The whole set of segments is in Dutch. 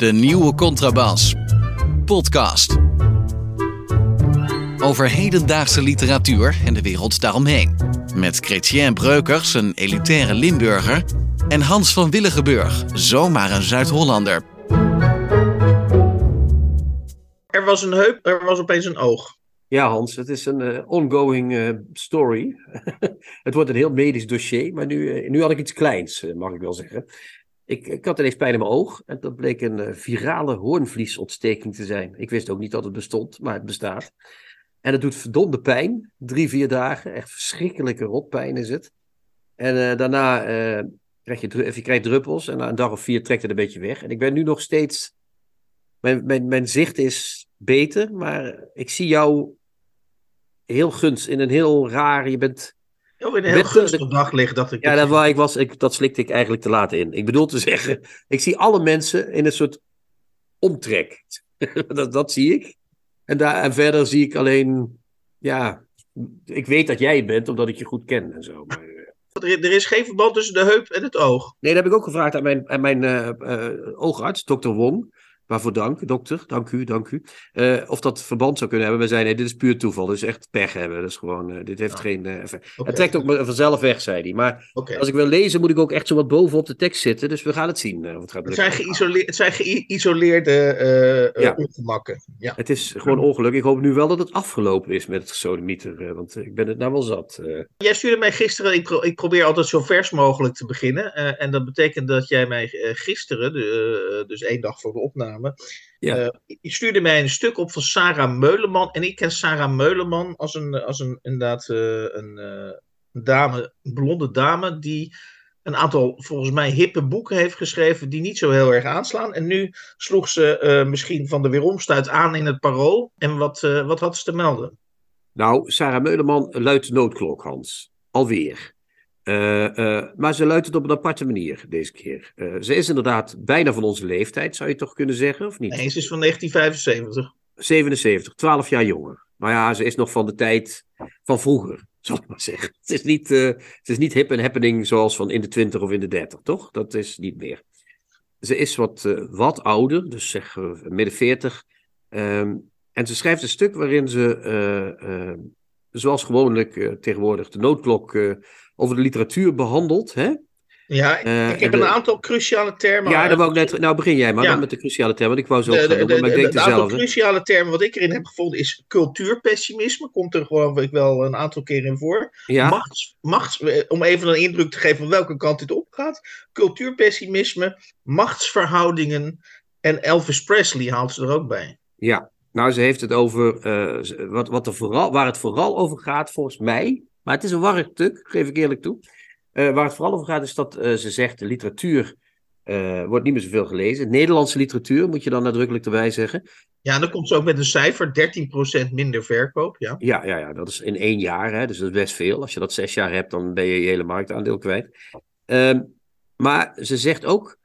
De nieuwe contrabas. Podcast. Over hedendaagse literatuur en de wereld daaromheen. Met Chrétien Breukers, een elitaire Limburger. En Hans van Willigenburg, zomaar een Zuid-Hollander. Er was een heup, er was opeens een oog. Ja, Hans, het is een eh, ongoing eh, story. het wordt een heel medisch dossier, maar nu, eh, nu had ik iets kleins, mag ik wel zeggen. Ik, ik had ineens pijn in mijn oog en dat bleek een eh, virale hoornvliesontsteking te zijn. Ik wist ook niet dat het bestond, maar het bestaat. En het doet verdomde pijn, drie, vier dagen. Echt verschrikkelijke rotpijn is het. En eh, daarna eh, krijg je, druppels en na een dag of vier trekt het een beetje weg. En ik ben nu nog steeds... Mijn, mijn, zicht is beter, maar ik zie jou heel gunst, in een heel raar... Je bent... Oh, in een heel gunstig daglicht dacht ik. Ja, dat, waar ik was, ik, dat slikte ik eigenlijk te laat in. Ik bedoel te zeggen, ik zie alle mensen in een soort omtrek. dat, dat zie ik. En, daar, en verder zie ik alleen, ja, ik weet dat jij het bent, omdat ik je goed ken en zo. Maar, eh, Er, er is geen verband tussen de heup en het oog. nee, dat heb ik ook gevraagd aan mijn, aan mijn eh, eh, oogarts, dokter Wong. Waarvoor dank, dokter. Dank u, dank u. Eh, of dat verband zou kunnen hebben. We zeiden, nee, dit is puur toeval. Dus echt pech hebben. Dat is gewoon, eh, dit heeft Ja. geen eh, effect. Het trekt ook vanzelf weg, zei hij. Maar als ik wil lezen, moet ik ook echt zo wat boven op de tekst zitten. Dus we gaan het zien het gaat Het zijn, het zijn geïsoleerde Ja. ongemakken. Ja. Het is gewoon ongeluk. Ik hoop nu wel dat het afgelopen is met het gesodemieter. Want ik ben het nou wel zat. Jij stuurde mij gisteren, ik, pro- ik probeer altijd zo vers mogelijk te beginnen. en dat betekent dat jij mij gisteren, dus één dag voor de opname, Ja. eh, je stuurde mij een stuk op van Sarah Meuleman. En ik ken Sarah Meuleman als een, als een inderdaad eh, een, eh, een dame, een blonde dame, die een aantal volgens mij hippe boeken heeft geschreven die niet zo heel erg aanslaan. En nu sloeg ze eh, misschien van de weeromstuit aan in het parool. En wat, eh, wat had ze te melden? Nou, Sarah Meuleman luidt de noodklok, Hans. Alweer. Eh, eh, maar ze luidt het op een aparte manier deze keer. Eh, ze is inderdaad bijna van onze leeftijd, zou je toch kunnen zeggen, of niet? Nee, ze is van 1975. 77, 12 jaar jonger. Maar ja, ze is nog van de tijd van vroeger, zal ik maar zeggen. Het is niet, het is niet hip en happening zoals van in de 20 of in de 30, toch? Dat is niet meer. Ze is wat, wat ouder, dus zeg midden 40. Ehm, en ze schrijft een stuk waarin ze, zoals gewoonlijk tegenwoordig, de noodklok over de literatuur behandelt. Hè? Ja, Eh, ik heb de- een aantal cruciale termen. ja, dat wou ik net. Nou, begin jij maar Ja. dan met de cruciale term, want ik wou zo De, gaan doen, maar ik de- denk de aantal cruciale termen wat ik erin heb gevonden is cultuurpessimisme. Komt er gewoon ik wel een aantal keer in voor. Ja, Machts, machts, eh, om even een indruk te geven van welke kant dit opgaat. Cultuurpessimisme, machtsverhoudingen en Elvis Presley haalt ze er ook bij. Ja, nou, ze heeft het over eh, wat, wat er vooral, waar het vooral over gaat, volgens mij. Maar het is een warrig stuk, geef ik eerlijk toe. Eh, waar het vooral over gaat, is dat eh, ze zegt: de literatuur eh, wordt niet meer zoveel gelezen. Nederlandse literatuur, moet je dan nadrukkelijk erbij zeggen. Ja, en dan komt ze ook met een cijfer: 13% minder verkoop. Ja. Ja, ja, ja, dat is in één jaar, hè, dus dat is best veel. Als je dat zes jaar hebt, dan ben je je hele marktaandeel kwijt. Ehm, maar ze zegt ook: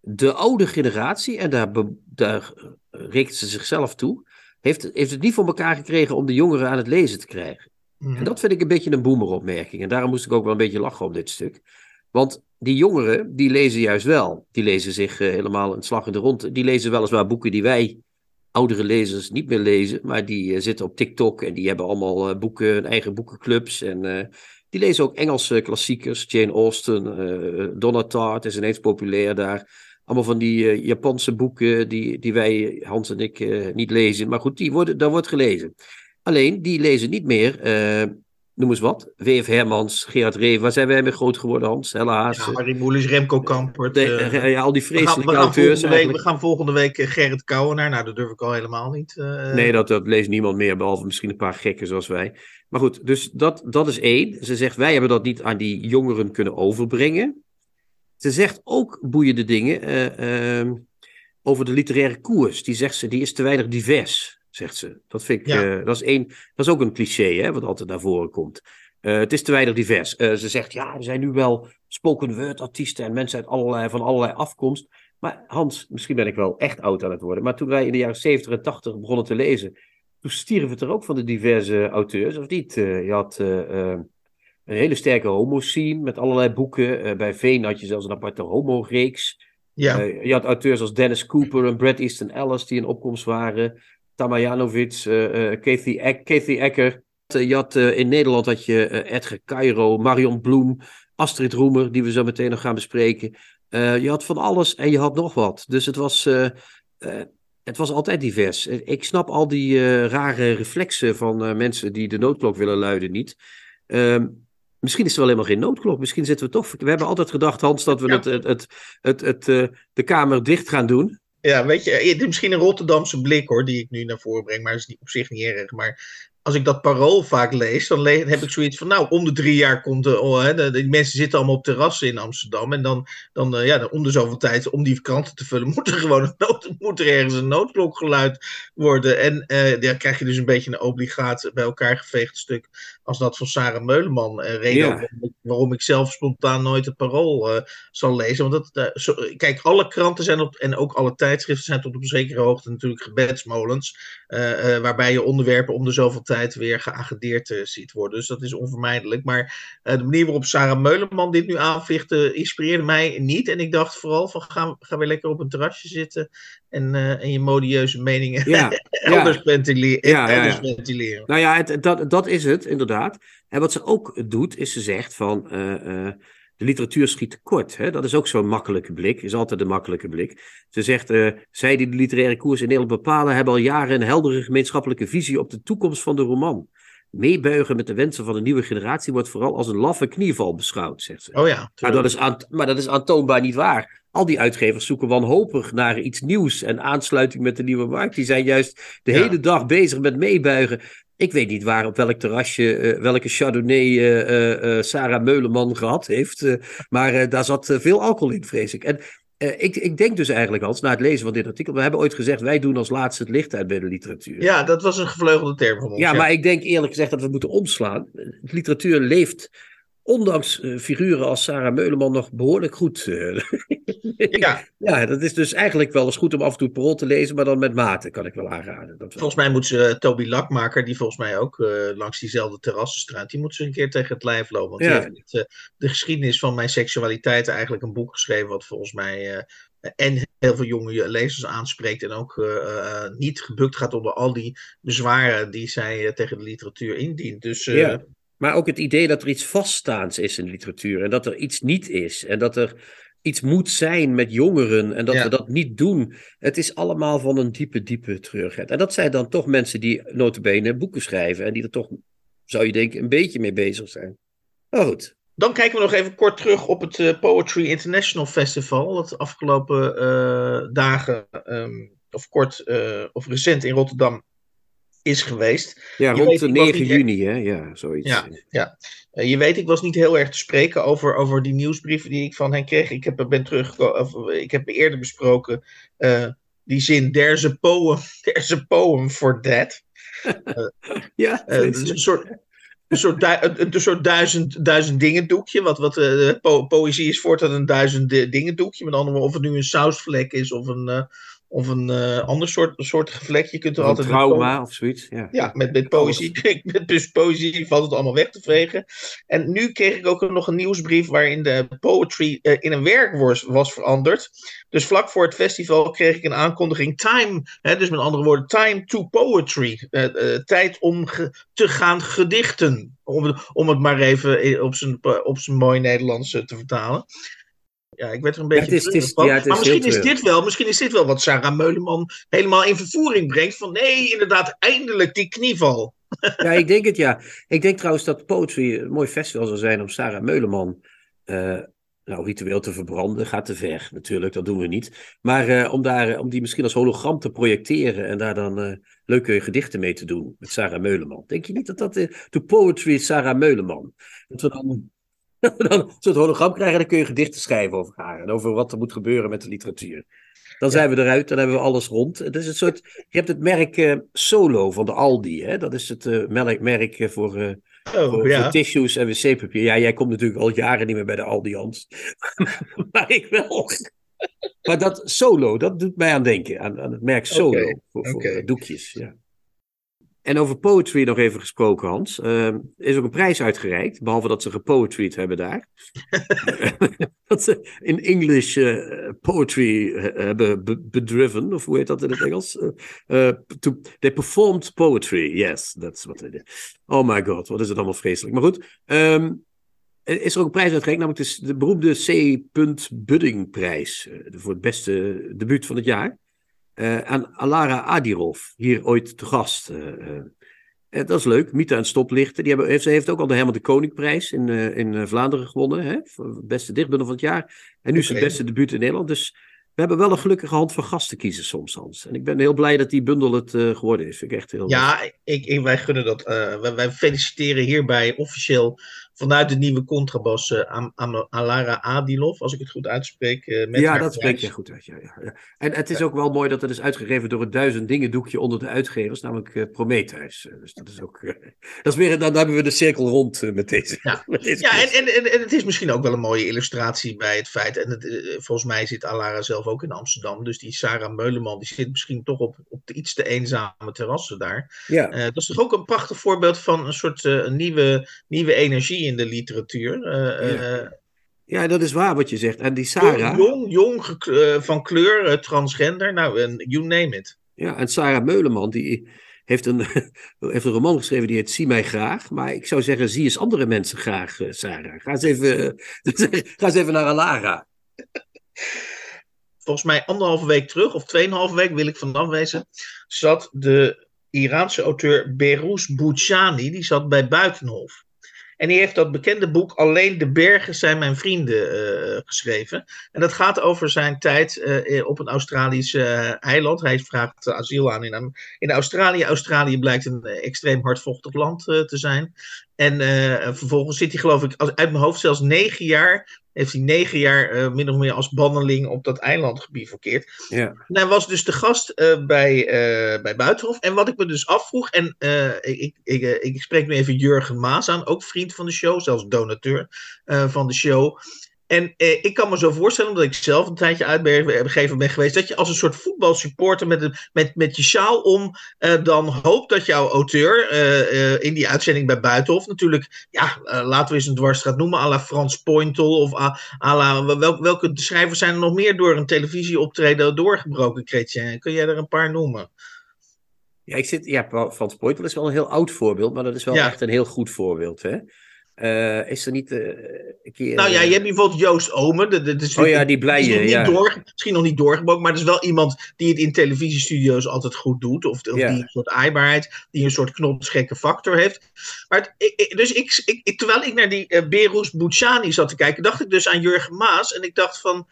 de oude generatie, en daar, daar rekent ze zichzelf toe, heeft, heeft het niet voor elkaar gekregen om de jongeren aan het lezen te krijgen. Mhm. En dat vind ik een beetje een boemeropmerking. En daarom moest ik ook wel een beetje lachen op dit stuk. Want die jongeren, die lezen juist wel. Die lezen zich eh, helemaal een slag in de rond. Die lezen weliswaar boeken die wij, oudere lezers, niet meer lezen. Maar die eh, zitten op TikTok en die hebben allemaal eh, boeken, eigen boekenclubs. En die lezen ook Engelse klassiekers. Jane Austen, Donna Tartt is ineens populair daar. Allemaal van die Japanse boeken die, die wij, Hans en ik, niet lezen. Maar goed, die worden, daar wordt gelezen. Alleen, die lezen niet meer, eh, noem eens wat, W.F. Hermans, Gerard Reven. Waar zijn wij mee groot geworden, Hans? Helle Haas. Ja, Harry Moelis, Remco Kampert. de- eh, eh, ja, al die we, gaan, vreselijke we, auteurs week, we gaan volgende week eh, Gerrit Kouwenaar. Nou, dat durf ik al helemaal niet. eh, Nee, dat, dat leest niemand meer, behalve misschien een paar gekken zoals wij. Maar goed, dus dat, dat is één. Ze zegt, wij hebben dat niet aan die jongeren kunnen overbrengen. Ze zegt ook boeiende dingen eh, ehm, over de literaire koers. Die zegt ze, die is te weinig divers, zegt ze. Dat vind ik, Ja. eh, dat is één, dat is ook een cliché, hè, wat altijd naar voren komt. Eh, het is te weinig divers. Eh, ze zegt, ja, er zijn nu wel spoken word artiesten en mensen uit allerlei, van allerlei afkomst. Maar Hans, misschien ben ik wel echt oud aan het worden. Maar toen wij in de jaren 70 en 80 begonnen te lezen, toen stierf het er ook van de diverse auteurs, of niet? Je had een hele sterke homo-scene met allerlei boeken. Bij Veen had je zelfs een aparte homo-reeks. Ja. Je had auteurs als Dennis Cooper en Brad Easton Ellis die in opkomst waren. Tamajanovic, uh, Kathy, Ek Kathy Ecker. Je had, in Nederland had je Edgar Cairo, Marion Bloem, Astrid Roemer, die we zo meteen nog gaan bespreken. je had van alles en je had nog wat. Dus het was, het was altijd divers. Ik snap al die rare reflexen van mensen die de noodklok willen luiden niet. Ehm, Misschien is er wel helemaal geen noodklok. Misschien zitten we toch. We hebben altijd gedacht, Hans, dat we het, het, het, het, het, uh, de kamer dicht gaan doen. Ja, weet je, misschien een Rotterdamse blik hoor, die ik nu naar voren breng, maar dat is op zich niet erg. Maar als ik dat parool vaak lees, dan heb ik zoiets van, nou, om de drie jaar komt de, oh, hè, de, mensen zitten allemaal op terrassen in Amsterdam. En dan, dan uh, ja, om de zoveel tijd, om die kranten te vullen, moet er gewoon een nood, moet er ergens een noodklok geluid worden. En uh, dan krijg je dus een beetje een obligaat bij elkaar geveegd stuk als dat van Sarah Meuleman. Uh, reden ja. waarom, ik zelf spontaan nooit het parool zal lezen. Want dat, zo, kijk, alle kranten zijn op, en ook alle tijdschriften zijn tot op een zekere hoogte natuurlijk gebedsmolens. waarbij je onderwerpen om de zoveel tijd weer geagendeerd uh, ziet worden. Dus dat is onvermijdelijk. Maar uh, de manier waarop Sarah Meuleman dit nu aanvicht, uh, inspireerde mij niet. En ik dacht vooral van ga, ga weer lekker op een terrasje zitten en, en je modieuze meningen ja, elders, ja. Ventileren, ja, elders ventileren. Nou ja, het, dat, dat is het inderdaad. En wat ze ook doet, is ze zegt van de literatuur schiet tekort. Hè? Dat is ook zo'n makkelijke blik, is altijd een makkelijke blik. Ze zegt, uh, zij die de literaire koers in Nederland bepalen, hebben al jaren een heldere gemeenschappelijke visie op de toekomst van de roman. Meebuigen met de wensen van de nieuwe generatie wordt vooral als een laffe knieval beschouwd, zegt ze. Oh ja. Maar dat, is maar dat is aantoonbaar niet waar. Al die uitgevers zoeken wanhopig naar iets nieuws en aansluiting met de nieuwe markt. Die zijn juist de hele dag bezig met meebuigen. Ik weet niet waar op welk terrasje, uh, welke Chardonnay uh, uh, Sarah Meuleman gehad heeft. maar daar zat veel alcohol in, vrees ik. En ik, ik, denk dus eigenlijk, als na het lezen van dit artikel. We hebben ooit gezegd, wij doen als laatste het licht uit bij de literatuur. Ja, dat was een gevleugelde term van ons. Ja, ja, maar ik denk eerlijk gezegd dat we moeten omslaan. De literatuur leeft ondanks uh, figuren als Sarah Meuleman nog behoorlijk goed. Uh, ja. ja, dat is dus eigenlijk wel eens goed om af en toe parool te lezen, maar dan met mate kan ik wel aanraden. Dat volgens mij moet ze, uh, Toby Lakmaker, die volgens mij ook langs diezelfde terrassenstraat, die moet ze een keer tegen het lijf lopen. Want ja. die heeft de geschiedenis van mijn seksualiteit eigenlijk een boek geschreven, wat volgens mij en heel veel jonge lezers aanspreekt en ook niet gebukt gaat onder al die bezwaren die zij tegen de literatuur indient. Dus ja. Maar ook het idee dat er iets vaststaands is in de literatuur en dat er iets niet is en dat er iets moet zijn met jongeren en dat we dat niet doen. Het is allemaal van een diepe, diepe treurigheid. En dat zijn dan toch mensen die notabene boeken schrijven en die er toch, zou je denken, een beetje mee bezig zijn. Maar goed. Dan kijken we nog even kort terug op het uh, Poetry International Festival, dat afgelopen uh, dagen, um, of kort uh, of recent in Rotterdam is geweest. Ja, rond de 9 juni, hè? Ja, zoiets. Ja, ja. Uh, je weet, ik was niet heel erg te spreken over, over die nieuwsbrief die ik van hen kreeg. Ik heb, ben terug, of, ik heb eerder besproken uh, die zin, there's a poem, there's a poem for that. Uh, ja, dus een soort... Een soort, du een, een soort duizend, duizend dingen doekje. Wat, wat po poëzie is voortaan een duizend dingen doekje. Met andere woorden, of het nu een sausvlek is of een, of een uh, ander soort, soort gevlek. Je kunt er altijd. trauma of zoiets. Ja, ja met, met poëzie. met dus poëzie valt het allemaal weg te vegen. En nu kreeg ik ook nog een nieuwsbrief waarin de poetry uh, in een werk was, veranderd. Dus vlak voor het festival kreeg ik een aankondiging. Time, hè, dus met andere woorden, time to poetry. Uh, tijd om te gaan gedichten. Om, om het maar even op zijn, op zijn mooi Nederlands te vertalen. Ja, ik werd er een beetje. Ja, het is, het is, maar misschien is, dit wel, misschien is dit wel wat Sarah Meuleman helemaal in vervoering brengt. Van nee, inderdaad, eindelijk die knieval. Ja, ik denk het ja. Ik denk trouwens dat Poetry een mooi festival zal zijn om Sarah Meuleman uh, nou, ritueel te verbranden. Gaat te ver natuurlijk, dat doen we niet. Maar uh, om, daar, om die misschien als hologram te projecteren en daar dan uh, leuke gedichten mee te doen met Sarah Meuleman. Denk je niet dat dat de Poetry Sarah Meuleman. Dat we dan dan een soort hologram krijgen en dan kun je gedichten schrijven over haar. En over wat er moet gebeuren met de literatuur. Dan zijn we eruit, dan hebben we alles rond. Het is een soort, je hebt het merk uh, Solo van de Aldi. Hè? Dat is het uh, merk, voor, uh, oh, voor, ja. voor, tissues en wc-papier. Ja, jij komt natuurlijk al jaren niet meer bij de Aldi, Hans. maar ik wel. maar dat Solo, dat doet mij aan denken. Aan, aan het merk Solo. Okay. Voor, voor okay. doekjes, ja. En over poetry nog even gesproken, Hans. Er is ook een prijs uitgereikt, behalve dat ze gepoetryed hebben daar. dat ze in English uh, poetry hebben bedriven, of hoe heet dat in het Engels? Uh, to, they performed poetry, yes, that's what they did. Oh my god, wat is het allemaal vreselijk. Maar goed, um, is er ook een prijs uitgereikt, namelijk de, de beroemde C. Budding prijs voor het beste debuut van het jaar. Uh, aan Alara Adirov, hier ooit te gast. Uh, uh, dat is leuk, Mita en Stoplichten. Die hebben, heeft, ze heeft ook al de Herman de Koningprijs in, in Vlaanderen gewonnen. Hè, voor beste dichtbundel van het jaar. En nu is het beste debuut in Nederland. Dus we hebben wel een gelukkige hand van gasten kiezen soms, Hans. En ik ben heel blij dat die bundel het geworden is. Vind ik echt heel ja, ik, ik, wij gunnen dat. wij, wij feliciteren hierbij officieel vanuit de nieuwe contrabas uh, Am Alara Adilov, als ik het goed uitspreek. Uh, met ja, dat spreek je goed uit. Ja, ja, ja. En het is ook wel mooi dat het is uitgegeven door het duizend dingen doekje onder de uitgevers, namelijk uh, Prometheus. dus dat is ook. dat is weer, dan, hebben we de cirkel rond met deze. Ja, met deze ja en, en, en, het is misschien ook wel een mooie illustratie bij het feit. En het, volgens mij zit Alara zelf ook in Amsterdam. Dus die Sarah Meuleman, die zit misschien toch op, op de iets te eenzame terrassen daar. Ja. dat is toch ook een prachtig voorbeeld van een soort nieuwe, nieuwe energie in de literatuur. Eh, ja. Eh, ja. dat is waar wat je zegt. En die Sarah. Jong, jong eh, van kleur, transgender, nou, you name it. Ja, en Sarah Meuleman, die heeft een, heeft een roman geschreven die heet Zie mij graag. Maar ik zou zeggen, zie eens andere mensen graag, Sarah. Ga eens even, ga eens even naar Alara. Volgens mij anderhalve week terug, of tweeënhalve week wil ik vanaf wezen, zat de Iraanse auteur Berouz Bouchani, die zat bij Buitenhof. En die heeft dat bekende boek Alleen de bergen zijn mijn vrienden uh, geschreven. En dat gaat over zijn tijd uh, op een Australisch uh, eiland. Hij vraagt asiel aan in, in Australië. Australië blijkt een extreem hardvochtig land te zijn. En vervolgens zit hij geloof ik uit mijn hoofd zelfs negen jaar heeft hij negen jaar uh, min of meer als banneling op dat eiland gebivakkeerd. Ja. En hij was dus de gast uh, bij, bij Buitenhof. En wat ik me dus afvroeg, en ik, ik, ik spreek nu even Jurgen Maas aan, ook vriend van de show, zelfs donateur van de show. En eh, ik kan me zo voorstellen, omdat ik zelf een tijdje uitgever ben geweest, dat je als een soort voetbalsupporter met, met, met je sjaal om eh, dan hoopt dat jouw auteur uh, in die uitzending bij Buitenhof natuurlijk, ja, laten we eens een dwarsstraat noemen, à la Frans Pointel of à, à la, wel, welke schrijvers zijn er nog meer door een televisieoptreden doorgebroken, Chrétien? Kun jij er een paar noemen? Ja, ik zit, ja, Frans Pointel is wel een heel oud voorbeeld, maar dat is wel echt een heel goed voorbeeld, hè? Uh, is er niet uh, een keer... Nou ja, je hebt bijvoorbeeld Joost Omen. Dat, dat is oh ja, die blije, ja. Door, misschien nog niet doorgebroken, maar het is wel iemand die het in televisiestudio's altijd goed doet. Of, of die een soort aaibaarheid, die een soort knopsgekke factor heeft. Maar het, ik, dus ik, ik, terwijl ik naar die uh, Berus Bouchani zat te kijken, dacht ik dus aan Jurgen Maas. En ik dacht van...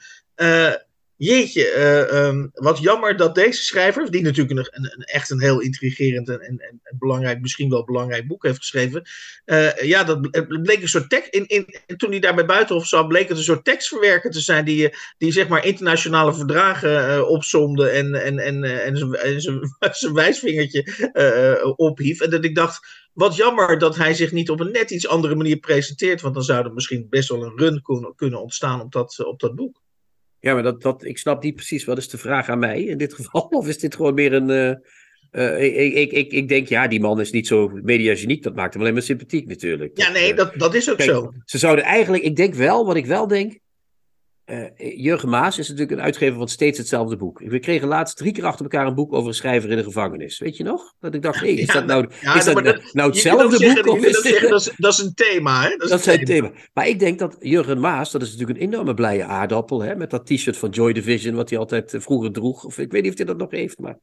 Jeetje, uh, um, wat jammer dat deze schrijver, die natuurlijk een, een, echt een heel intrigerend en, en, belangrijk, misschien wel belangrijk boek heeft geschreven. Uh, ja, dat bleek een soort tekst. In, in, en toen hij daar bij Buitenhof zat, bleek het een soort tekstverwerker te zijn die, die zeg maar internationale verdragen uh, opzomde en, en, en, en zijn wijsvingertje ophief. En dat ik dacht, wat jammer dat hij zich niet op een net iets andere manier presenteert, want dan zou er misschien best wel een run kunnen ontstaan op dat, op dat boek. Ja, maar dat, dat, ik snap niet precies wat is de vraag aan mij in dit geval. Of is dit gewoon meer een. Uh, uh, ik, ik, ik, ik denk, ja, die man is niet zo mediageniek. Dat maakt hem alleen maar sympathiek natuurlijk. Ja, nee, dat, dat is ook Kijk, zo. Ze zouden eigenlijk, ik denk wel, wat ik wel denk. Uh, Jurgen Maas is natuurlijk een uitgever van steeds hetzelfde boek. We kregen laatst drie keer achter elkaar een boek over een schrijver in de gevangenis. Weet je nog? Dat ik dacht, hé, is dat nou, ja, is dat, nou, nou hetzelfde boek? of is zeggen, dat, is, dat is een thema, hè? Dat is, een thema. thema. Maar ik denk dat Jurgen Maas, dat is natuurlijk een enorme blije aardappel, hè? Met dat t-shirt van Joy Division, wat hij altijd eh, vroeger droeg. Of ik weet niet of hij dat nog heeft, maar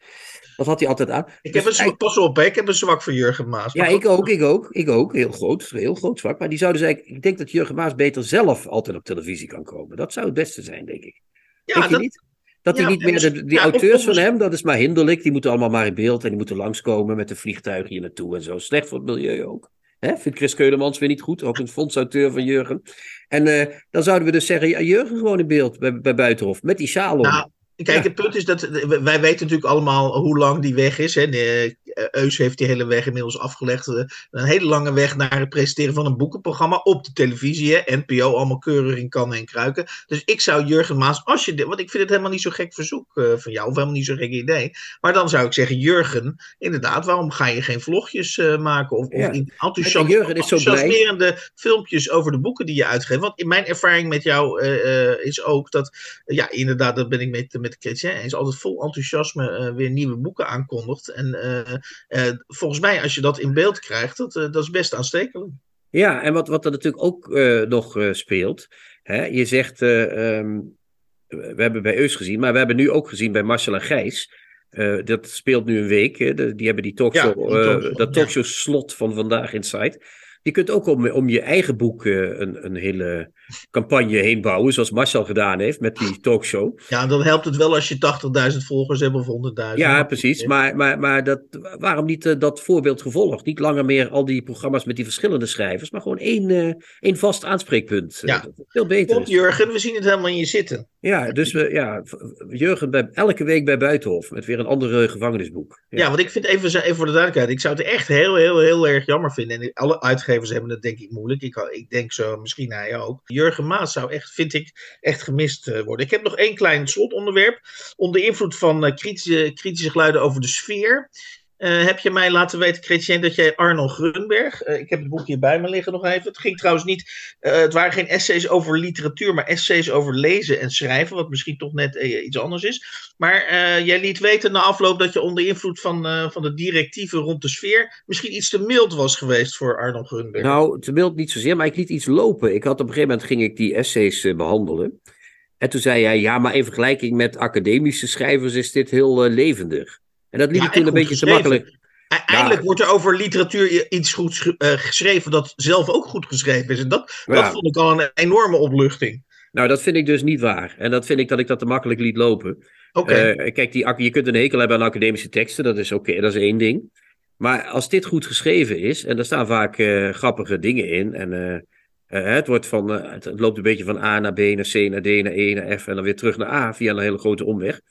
dat had hij altijd aan. Ik heb dus een zwak, pas op, hè? Ik heb een zwak voor Jurgen Maas. Ja, ik ook, ik ook, ik ook. Heel groot, heel groot zwak. Maar die zouden zeggen, ik denk dat Jurgen Maas beter zelf altijd op televisie kan komen. Dat zou het beste zijn, denk ik. Ja, Denk dat, niet? Dat hij niet meer, de, die auteurs van hem, dat is maar hinderlijk. Die moeten allemaal maar in beeld en die moeten langskomen met de vliegtuigen hier naartoe en zo. Slecht voor het milieu ook. Hè? Vindt Chris Keulemans weer niet goed, ook een fondsauteur van Jurgen. En uh, dan zouden we dus zeggen, ja, Jurgen gewoon in beeld bij, bij Buitenhof, met die sjaal om. Nou, kijk, het punt is dat, wij weten natuurlijk allemaal hoe lang die weg is. Hè? Eus heeft die hele weg inmiddels afgelegd. een hele lange weg naar het presenteren van een boekenprogramma op de televisie. Hè? NPO, allemaal keurig in kannen en kruiken. Dus ik zou Jurgen Maas, als je dit, want ik vind het helemaal niet zo gek verzoek van jou, of helemaal niet zo gek idee. Maar dan zou ik zeggen, Jurgen, inderdaad, waarom ga je geen vlogjes maken? Of, ja. of enthousiast, zo blij. filmpjes over de boeken die je uitgeeft. Want in mijn ervaring met jou is ook dat, ja, inderdaad, dat ben ik met, met Chrétien is altijd vol enthousiasme weer nieuwe boeken aankondigt. En volgens mij, als je dat in beeld krijgt, dat, dat is best aanstekelijk. Ja, en wat, wat er natuurlijk ook uh, nog speelt. Hè, je zegt, um, we hebben bij Eus gezien, maar we hebben nu ook gezien bij Marcel en Gijs. dat speelt nu een week. Hè, die hebben die talkshow, ja, dat talkshow slot van vandaag in site. Je kunt ook om, om je eigen boek een, een hele campagne heen bouwen, zoals Marcel gedaan heeft met die talkshow. Ja, dan helpt het wel als je 80.000 volgers hebt of 100.000. Ja, precies. Maar, maar, maar dat, waarom niet uh, dat voorbeeld gevolgd? Niet langer meer al die programma's met die verschillende schrijvers, maar gewoon één, uh, één vast aanspreekpunt. Ja, veel beter. Komt Jurgen, we zien het helemaal in je zitten. Ja, dus we, ja, Jurgen bij, elke week bij Buitenhof met weer een andere gevangenisboek. Ja, ja want ik vind even, even voor de duidelijkheid, ik zou het echt heel, heel, heel erg jammer vinden. En alle uitgevers hebben het denk ik moeilijk. Ik, ik denk zo, misschien hij ook. Jurgen Maas zou echt, vind ik, echt gemist eh, worden. Ik heb nog één klein slotonderwerp. Onder invloed van uh, kritische, kritische geluiden over de sfeer. Uh, heb je mij laten weten, Chrétien, dat jij Arnold Grunberg. Uh, ik heb het boek hier bij me liggen nog even. Het ging trouwens niet. Uh, het waren geen essays over literatuur, maar essays over lezen en schrijven. Wat misschien toch net iets anders is. Maar jij liet weten na afloop dat je onder invloed van, van de directieven rond de sfeer. misschien iets te mild was geweest voor Arnold Grunberg. Nou, te mild niet zozeer, maar ik liet iets lopen. Ik had op een gegeven moment ging ik die essays behandelen. En toen zei hij: ja, maar in vergelijking met academische schrijvers is dit heel levendig. En dat liep ja, toen een beetje te makkelijk. Eindelijk wordt er over literatuur iets goed uh, geschreven dat zelf ook goed geschreven is. En dat, ja. dat vond ik al een enorme opluchting. Nou, dat vind ik dus niet waar. En dat vind ik dat ik dat te makkelijk liet lopen. Okay. Uh, kijk, die, je kunt een hekel hebben aan academische teksten, dat is oké, dat is één ding. Maar als dit goed geschreven is, en er staan vaak uh, grappige dingen in, en het, wordt van, het loopt een beetje van A naar B naar C naar D naar E naar F en dan weer terug naar A via een hele grote omweg.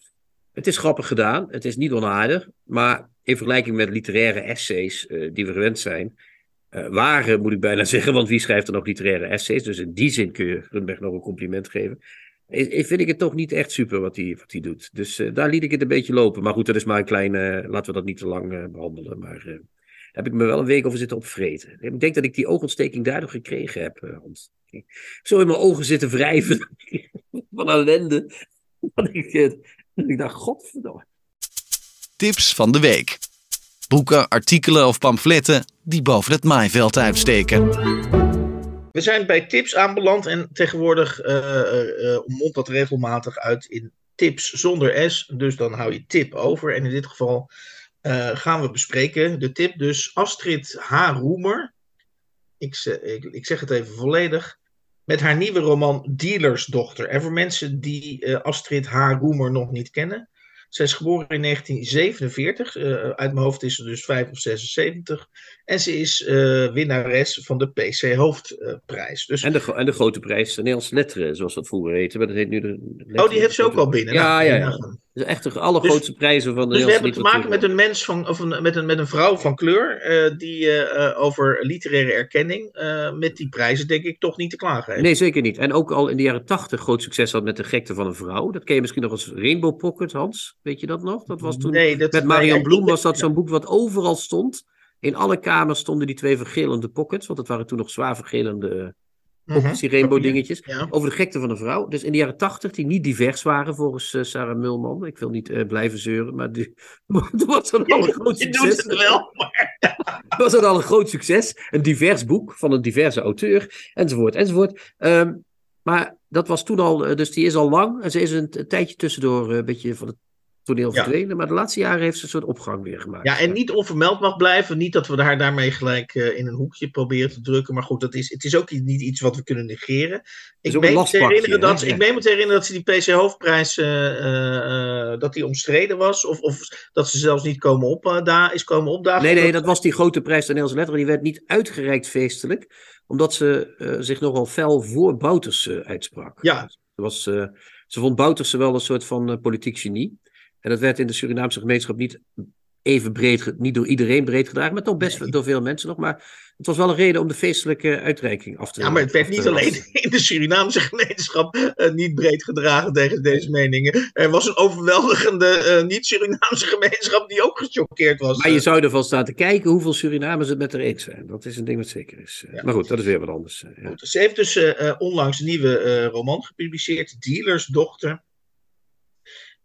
Het is grappig gedaan, het is niet onaardig, maar in vergelijking met literaire essays uh, die we gewend zijn, uh, waren moet ik bijna zeggen, want wie schrijft er nog literaire essays? Dus in die zin kun je Grunberg nog een compliment geven. Ik, vind ik het toch niet echt super wat hij, wat doet. Dus daar liet ik het een beetje lopen. Maar goed, dat is maar een kleine, laten we dat niet te lang behandelen. Maar daar heb ik me wel een week over zitten opvreten. Ik denk dat ik die oogontsteking daardoor gekregen heb. Zo in mijn ogen zitten wrijven van ellende. Dat ik ik dacht, godverdomme. Tips van de week. Boeken, artikelen of pamfletten die boven het maaiveld uitsteken. We zijn bij tips aanbeland en tegenwoordig uh, uh, mondt dat regelmatig uit in tips zonder S. Dus dan hou je tip over. En in dit geval uh, gaan we bespreken de tip. Dus Astrid H. Roemer. Ik, ik, ik zeg het even volledig met haar nieuwe roman Dealersdochter. En voor mensen die uh, Astrid H. Roemer nog niet kennen. Zij is geboren in 1947. Uh, eh, uit mijn hoofd is ze dus 5 of 76. En ze is uh, winnares van de PC Hoofdprijs. Dus... En, de, en de grote prijs de Nederlandse letteren, zoals dat vroeger heette. Maar dat heet nu de oh, die heeft ze ook al binnen. Ja, nou, ja, ja. Dus echt de allergrootste dus, prijzen van de Dus we hebben te maken met een mens van, of een, met, een, met een vrouw van kleur. Uh, die uh, over literaire erkenning. Uh, met die prijzen, denk ik, toch niet te klagen heeft. Nee, zeker niet. En ook al in de jaren tachtig groot succes had met de gekte van een vrouw. Dat ken je misschien nog als Rainbow Pocket, Hans. Weet je dat nog? Dat was toen. Nee, dat, met Marian Bloem was dat zo'n boek wat overal stond. In alle kamers stonden die twee vergelende pockets. Want het waren toen nog zwaar vergelende uh die rainbow dingetjes. Over de gekte van een vrouw. Dus in de jaren tachtig, die niet divers waren volgens uh, Sarah Mulman. Ik wil niet uh, blijven zeuren, maar die, dat was dan al een groot succes. het wel, maar... was al een groot succes. Een divers boek van een diverse auteur, enzovoort, enzovoort. Um, maar dat was toen al, dus die is al lang. En ze is een, een tijdje tussendoor een beetje van het toneel verdwenen. Ja. Maar de laatste jaren heeft ze een soort opgang weer gemaakt. Ja, en niet onvermeld mag blijven. Niet dat we haar daarmee gelijk uh, in een hoekje proberen te drukken. Maar goed, dat is, het is ook niet iets wat we kunnen negeren. Ik meen, me herinneren dat, ik meen me te herinneren dat ze die PC Hoofdprijs uh, uh, dat die omstreden was. Of, of dat ze zelfs niet komen op, daar is komen opdagen. Nee, nee, dat was die grote prijs de Nederlandse Letteren. Die werd niet uitgereikt feestelijk. Omdat ze zich nogal fel voor Bouters uitsprak. Ja. Was, ze vond Bouters wel een soort van politiek genie. En dat werd in de Surinaamse gemeenschap niet even breed, niet door iedereen breed gedragen, maar toch best door veel mensen nog. Maar het was wel een reden om de feestelijke uitreiking af te Ja, maar het werd niet alleen in de Surinaamse gemeenschap uh, niet breed gedragen tegen deze meningen. Er was een overweldigende uh, niet-Surinaamse gemeenschap die ook gechoqueerd was. Maar je zou ervan staan te kijken hoeveel Surinamers het met haar eens zijn. Dat is een ding wat zeker is. Ja. Maar goed, dat is weer wat anders. Ja. Goed, ze heeft dus uh, onlangs een nieuwe roman gepubliceerd, Dealers Dochter.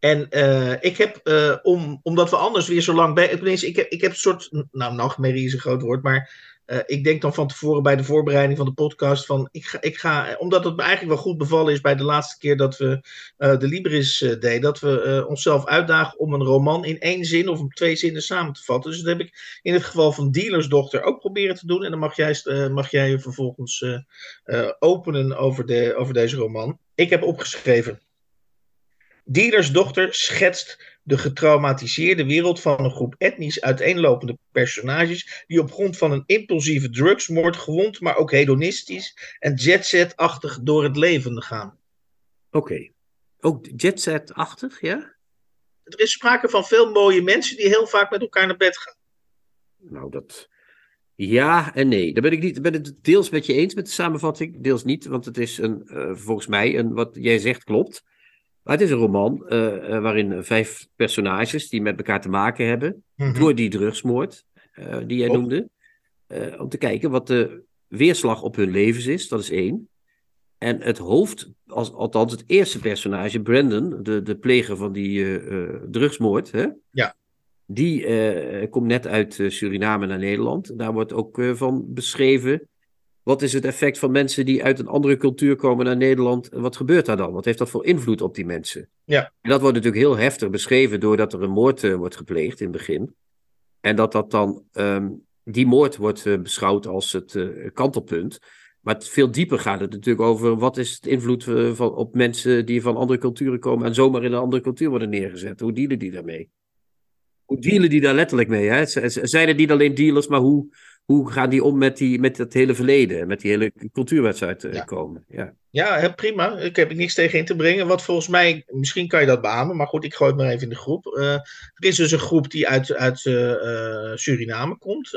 En uh, ik heb, uh, om, omdat we anders weer zo lang bij. Ik heb, ik heb een soort. Nou, nachtmerrie is een groot woord. Maar uh, ik denk dan van tevoren bij de voorbereiding van de podcast. Van ik ga, ik ga, omdat het me eigenlijk wel goed bevallen is bij de laatste keer dat we de Libris deden. Dat we onszelf uitdagen om een roman in één zin of in twee zinnen samen te vatten. Dus dat heb ik in het geval van Dealersdochter ook proberen te doen. En dan mag jij, mag jij vervolgens openen over, de, over deze roman. Ik heb opgeschreven. Dealersdochter schetst de getraumatiseerde wereld van een groep etnisch uiteenlopende personages die op grond van een impulsieve drugsmoord gewond, maar ook hedonistisch en jetset-achtig door het leven gaan. Oké. Okay. Ook jetset-achtig, ja? Er is sprake van veel mooie mensen die heel vaak met elkaar naar bed gaan. Nou, dat. Ja en nee. Daar ben ik niet, ben het deels met je eens met de samenvatting, deels niet, want het is een, uh, volgens mij, een, wat jij zegt klopt. Maar het is een roman uh, uh, waarin vijf personages die met elkaar te maken hebben. Mm-hmm. door die drugsmoord uh, die jij oh. noemde. om te kijken wat de weerslag op hun levens is. Dat is één. En het hoofd, als, althans het eerste personage, Brandon, de, de pleger van die drugsmoord. Hè? Ja. Die komt net uit Suriname naar Nederland. Daar wordt ook van beschreven wat is het effect van mensen die uit een andere cultuur komen naar Nederland? Wat gebeurt daar dan? Wat heeft dat voor invloed op die mensen? Ja. En dat wordt natuurlijk heel heftig beschreven doordat er een moord uh, wordt gepleegd in het begin. En dat dat dan, um, die moord wordt uh, beschouwd als het uh, kantelpunt. Maar het, veel dieper gaat het natuurlijk over wat is het invloed van, op mensen die van andere culturen komen en zomaar in een andere cultuur worden neergezet. Hoe dealen die daarmee? Hoe dealen die daar letterlijk mee? Hè? Zijn er niet alleen dealers, maar hoe, hoe gaan die om met, die, met het hele verleden, met die hele cultuurwedstrijd ja. komen? Ja. Ja, prima. Ik heb er niks tegen in te brengen. Wat volgens mij, misschien kan je dat beamen, maar goed, ik gooi het maar even in de groep. Uh, er is dus een groep die uit, uit uh, Suriname komt.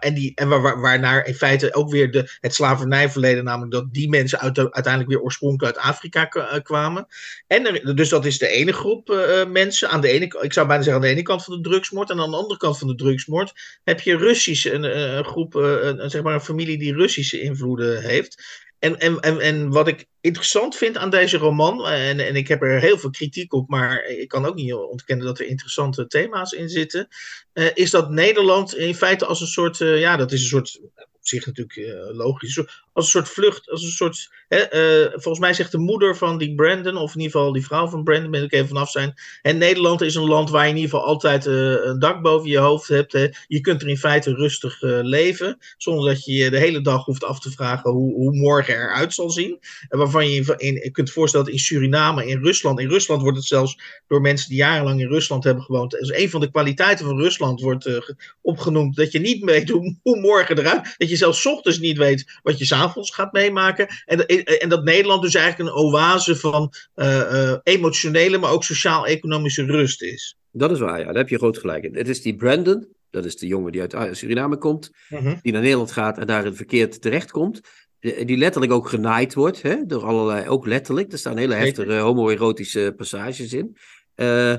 en die, en waar, waar, waarnaar in feite ook weer de, het slavernijverleden, namelijk dat die mensen uit de, uiteindelijk weer oorspronkelijk uit Afrika kwamen. En dus dat is de ene groep mensen. Aan de ene, ik zou bijna zeggen aan de ene kant van de drugsmoord. En aan de andere kant van de drugsmoord heb je Russische, een, een groep, een, zeg maar een familie die Russische invloeden heeft. En, en, en, en wat ik interessant vind aan deze roman, en, en ik heb er heel veel kritiek op, maar ik kan ook niet ontkennen dat er interessante thema's in zitten, uh, is dat Nederland in feite als een soort, uh, ja, dat is een soort, op zich natuurlijk logisch, als een soort vlucht, als een soort, hè, volgens mij zegt de moeder van die Brandon, of in ieder geval die vrouw van Brandon, ben ik even vanaf zijn, en Nederland is een land waar je in ieder geval altijd een dak boven je hoofd hebt, hè. je kunt er in feite rustig leven, zonder dat je je de hele dag hoeft af te vragen hoe, hoe morgen eruit zal zien, en waarvan je in, je kunt voorstellen dat in Suriname, in Rusland, in Rusland wordt het zelfs door mensen die jarenlang in Rusland hebben gewoond, een van de kwaliteiten van Rusland wordt opgenoemd, dat je niet weet hoe, hoe morgen eruit, dat je zelfs ochtends niet weet wat je s'avonds gaat meemaken, en, en dat Nederland dus eigenlijk een oase van uh, uh, emotionele, maar ook sociaal-economische rust is. Dat is waar, ja, daar heb je groot gelijk in. Het is die Brandon, dat is de jongen die uit Suriname komt, mm-hmm. die naar Nederland gaat en daar in verkeerd terechtkomt die letterlijk ook genaaid wordt, hè, door allerlei, ook letterlijk. Er staan hele heftige homoerotische passages in. Uh,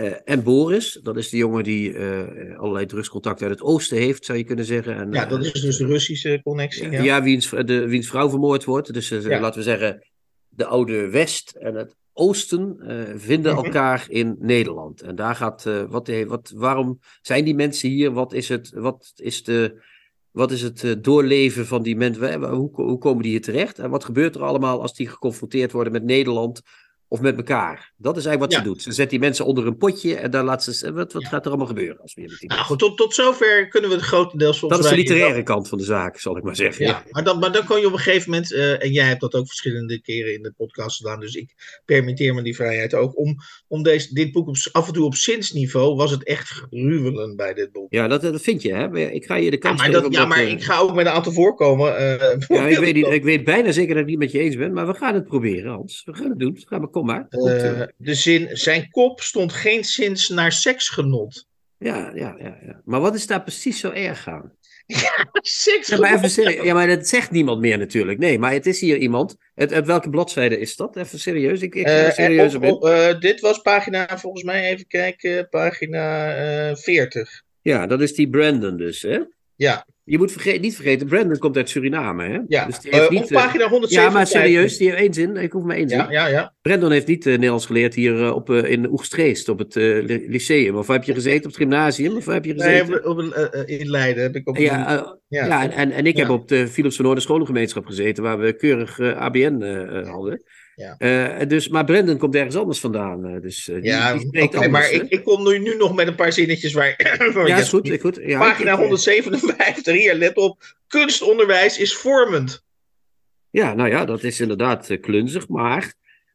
uh, en Boris, dat is de jongen die uh, allerlei drugscontacten uit het oosten heeft, zou je kunnen zeggen. En, ja, dat is dus de Russische connectie. Ja, ja wiens, de, wiens vrouw vermoord wordt. Dus ja. laten we zeggen, de oude West en het oosten vinden Mhm. elkaar in Nederland. En daar gaat, wat, wat, waarom zijn die mensen hier? Wat is het, wat is de wat is het doorleven van die mensen? Hoe, hoe, komen die hier terecht? En wat gebeurt er allemaal als die geconfronteerd worden met Nederland of met elkaar? Dat is eigenlijk wat Ja. ze doet. Ze zet die mensen onder een potje en dan laat ze. Wat, wat gaat er allemaal gebeuren als we hier met die Nou mensen? goed, tot, tot zover kunnen we het grotendeels Dat volgens is de literaire kant van de zaak, zal ik maar zeggen. Ja, maar dan, maar dan kan je op een gegeven moment, eh, en jij hebt dat ook verschillende keren in de podcast gedaan, dus ik permitteer me die vrijheid ook, om, om deze, dit boek op, af en toe op zinsniveau was het echt gruwelen bij dit boek. Ja, dat, dat vind je, hè? Maar Ik ga je de kans maar, geven dat, ja, maar eh, ik ga ook met een aantal voorkomen. eh, Ja, ik weet, niet, ik weet bijna zeker dat ik het niet met je eens ben, maar we gaan het proberen, Hans. We gaan het doen. Ga maar, kom maar. Eh, eh. de zin, zijn kop stond geen sinds naar seksgenot. Ja, ja, ja, ja. Maar wat is daar precies zo erg aan? Ja, maar even serieus. Ja, maar dat zegt niemand meer natuurlijk. Nee, maar het is hier iemand. Het, uit welke bladzijde is dat? Even serieus. Ik, ik Eh, serieus op dit was pagina, volgens mij, even kijken, pagina eh 40. Ja, dat is die Brandon dus, hè? Ja, Je moet verge- niet vergeten, Brandon komt uit Suriname, hè? ja. Dus die heeft Eh, niet, op eh, pagina 157. ja, maar serieus, die heeft één zin. Ik hoef maar één zin. Ja, ja, ja. Brandon heeft niet eh, Nederlands geleerd hier op, in Oegstreest, op het ly- lyceum. Of heb je gezeten? Op het gymnasium? Of heb je Nee, gezeten? op, een, eh, eh, in Leiden heb ik op Ja, ja. en, en, ik heb op de Philips van Noorden Scholengemeenschap gezeten, waar we keurig ABN hadden. Ja. Eh, dus, maar Brandon komt ergens anders vandaan. eh, dus die, Ja, die anders. maar ik, ik kom nu, nu nog met een paar zinnetjes waar... waar ja, is goed. Is goed. Ja, Pagina ik- ik- 157, hier, let op. Kunstonderwijs is vormend. Ja, nou ja, dat is inderdaad klunzig, maar wie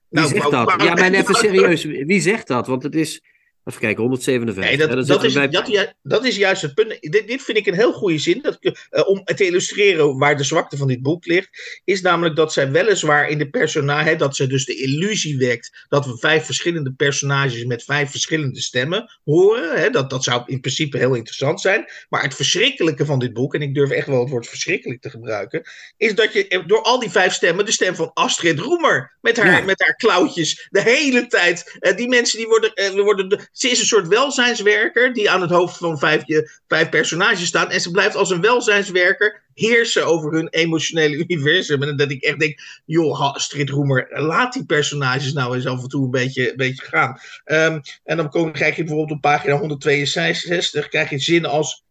Nou, zegt dat? wou- Ja, maar even serieus, wie zegt dat? Want het is, even kijken, 157. Nee, dat, Ja, is, we bij- dat, ja, dat is juist het punt. Dit, dit vind ik een heel goede zin. Dat, eh, om te illustreren waar de zwakte van dit boek ligt. Is namelijk dat zij weliswaar in de personage. Dat ze dus de illusie wekt. Dat we vijf verschillende personages met vijf verschillende stemmen horen. Hè, dat, dat zou in principe heel interessant zijn. Maar het verschrikkelijke van dit boek. En ik durf echt wel het woord verschrikkelijk te gebruiken. Is dat je door al die vijf stemmen. De stem van Astrid Roemer. Met haar, Ja. met haar klauwtjes. De hele tijd. eh, die mensen die worden. eh, worden de- ze is een soort welzijnswerker. Die aan het hoofd van vijf, je- vijf personages staat. En ze blijft als een welzijnswerker heersen over hun emotionele universum. En dat ik echt denk, joh, Astrid Roemer, laat die personages nou eens af en toe een beetje, een beetje gaan. Ehm, en dan kom, krijg je bijvoorbeeld op pagina 162, krijg je zinnen als...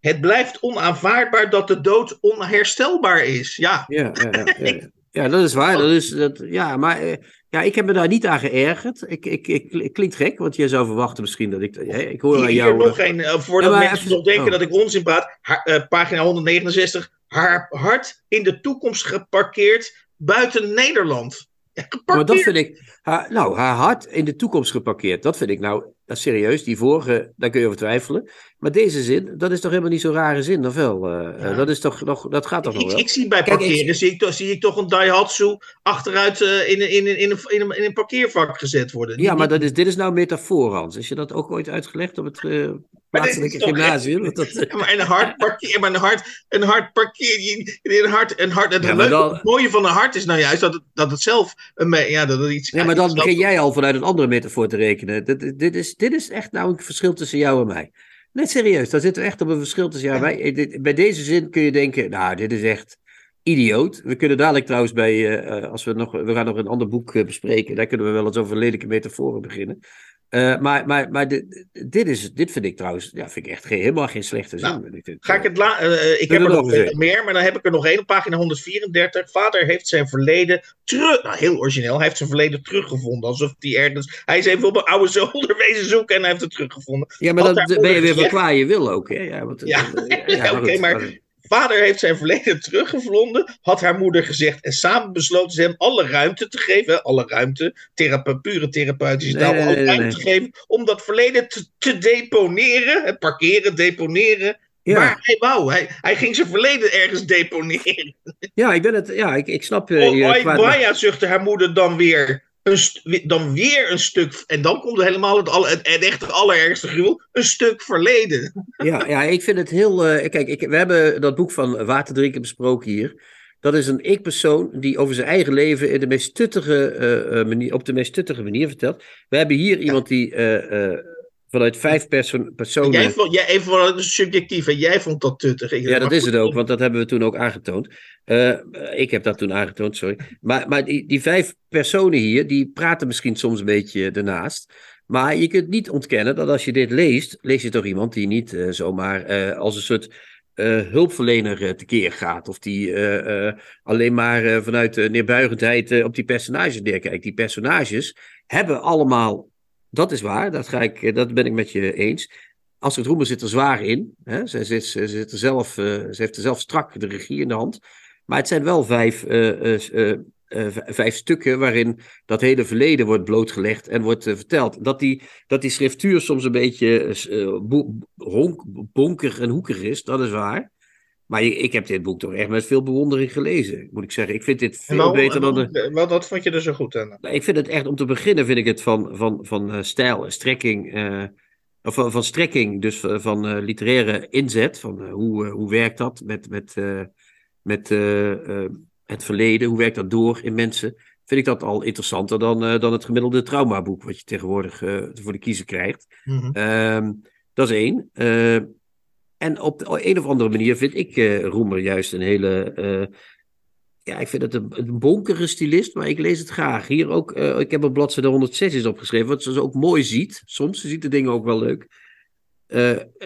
Het blijft onaanvaardbaar dat de dood onherstelbaar is. Ja, Ja, ja, ja, ja, ja. Ja, dat is waar. Dat is, dat, ja, maar eh, ja, ik heb me daar niet aan geërgerd. Ik, ik, ik, ik klinkt gek, want je zou verwachten misschien dat ik... hè, ik hoor aan jou... nog eh, voordat Ja, maar mensen even- nog denken oh. dat ik onzin praat. Haar- eh, pagina 169. Haar hart in de toekomst geparkeerd buiten Nederland. Ja, Maar dat vind ik... Haar, nou, haar hart in de toekomst geparkeerd. Dat vind ik nou... Dat is serieus. Die vorige, daar kun je over twijfelen. Maar deze zin, dat is toch helemaal niet zo'n rare zin, of wel? Eh, eh, Ja. dat, is toch nog, dat gaat toch nog wel? ik zie bij Kijk, parkeren, ik- zie, ik toch, zie ik toch een Daihatsu achteruit eh, in, in, in, in, een, in, een, in een parkeervak gezet worden. Ja, maar dat is, dit is nou metafoor, Hans. Is je dat ook ooit uitgelegd op het plaatselijke gymnasium? Want dat, Ja, maar een hard parkeer, maar een hard, een hard parkeer, een hard, een hard, het, Ja, leuke- dan- het mooie van een hart is nou juist dat het, dat het zelf, een, ja, dat het iets... Ja, maar dan dat- begin jij al vanuit een andere metafoor te rekenen. Dit, dit, is, dit is echt nou een verschil tussen jou en mij. Net serieus, daar zitten we echt op een verschil tussen jou en mij. Dit- Bij deze zin kun je denken, nou, dit is echt idioot. We kunnen dadelijk trouwens bij, eh, als we nog, we gaan nog een ander boek eh, bespreken. Daar kunnen we wel eens over lelijke metaforen beginnen. Eh, maar maar, maar dit, dit, is, dit vind ik trouwens, ja, vind ik echt geen, helemaal geen slechte zin. Nou, Ga ik het la eh, ik Doe heb er nog meer, maar dan heb ik er nog één op pagina 134. Vader heeft zijn verleden terug. Nou, heel origineel. Hij heeft zijn verleden teruggevonden. Alsof hij ergens. Hij is even op een oude zolder wezen zoeken en hij heeft het teruggevonden. ja, maar Had dan haar ben je weer van kwaad je wil ook. Hè? Ja, want, Ja, eh, ja, oké, maar- Vader heeft zijn verleden teruggevonden, had haar moeder gezegd. En samen besloten ze hem alle ruimte te geven. Alle ruimte, thera pure therapeutische taal. nee, alle nee, ruimte nee. te geven om dat verleden te, te deponeren. Het parkeren, deponeren. Ja. Maar hij wou, hij, hij ging zijn verleden ergens deponeren. Ja, ik ben het. Ja, ik, ik snap je. Oh, je kwaad- zuchtte haar moeder dan weer. Een dan weer een stuk. En dan komt helemaal het, alle, het, het echt allerergste gruwel. Een stuk verleden. Ja, ja, ik vind het heel. eh, kijk, ik, we hebben dat boek van Waterdrinken besproken hier. Dat is een ik-persoon die over zijn eigen leven in de meest tuttige, eh, eh, manier, op de meest tuttige manier vertelt. We hebben hier iemand die vanuit vijf perso- personen. Jij vond, jij, even wel een subjectief. En jij vond dat tuttig. Ik- Ja, dat is het ook, want dat hebben we toen ook aangetoond. Eh, ik heb dat toen aangetoond, sorry. Maar, maar die, die vijf personen hier, die praten misschien soms een beetje ernaast. Maar je kunt niet ontkennen dat als je dit leest, lees je toch iemand die niet eh, zomaar eh, als een soort hulpverlener tekeer gaat. Of die alleen maar vanuit neerbuigendheid op die personages neerkijkt. Die personages hebben allemaal, dat is waar, dat, ga ik, eh, dat ben ik met je eens. Astrid Roemer zit er zwaar in. Hè? Ze, zit, ze, zit er zelf, eh, ze heeft er zelf strak de regie in de hand. Maar het zijn wel vijf, eh, vijf stukken waarin dat hele verleden wordt blootgelegd en wordt verteld. Dat die, dat die schriftuur soms een beetje bo- honk, bonkig en hoekig is, dat is waar. Maar ik, ik heb dit boek toch echt met veel bewondering gelezen, moet ik zeggen. Ik vind dit veel beter dan de... Wat, wat vond je er zo goed aan? Nou, Ik vind het echt, om te beginnen vind ik het van, van, van eh, stijl en strekking. eh, of van, van strekking, dus van, van literaire inzet. Van hoe, hoe werkt dat met, met, met het verleden? Hoe werkt dat door in mensen? Vind ik dat al interessanter dan, dan het gemiddelde traumaboek wat je tegenwoordig voor de kiezer krijgt. Mhm. dat is één. En op de een of andere manier vind ik Roemer juist een hele ja, ik vind het een, bonkere stylist, maar ik lees het graag. Hier ook, uh, ik heb op bladzijde 106 opgeschreven, wat ze ook mooi ziet. Soms ziet de dingen ook wel leuk.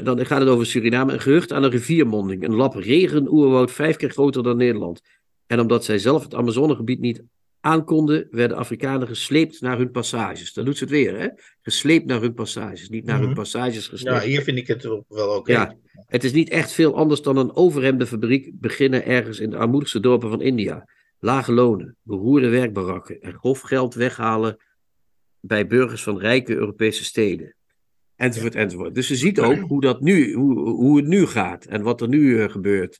Dan gaat het over Suriname. Een gerucht aan een riviermonding. Een lap regen, oerwoud, vijf keer groter dan Nederland. En omdat zij zelf het Amazonegebied niet aankonden, werden Afrikanen gesleept naar hun passages. Dan doet ze het weer, hè? Gesleept naar hun passages, niet naar hun mhm. passages gesleept. Ja, hier vind ik het wel oké. Ja, het is niet echt veel anders dan een overhemdenfabriek beginnen ergens in de armoedigste dorpen van India. Lage lonen, beroerde werkbarakken en grof geld weghalen bij burgers van rijke Europese steden. Enzovoort, enzovoort. Dus je ziet ook hoe, dat nu, hoe, hoe het nu gaat en wat er nu uh, gebeurt.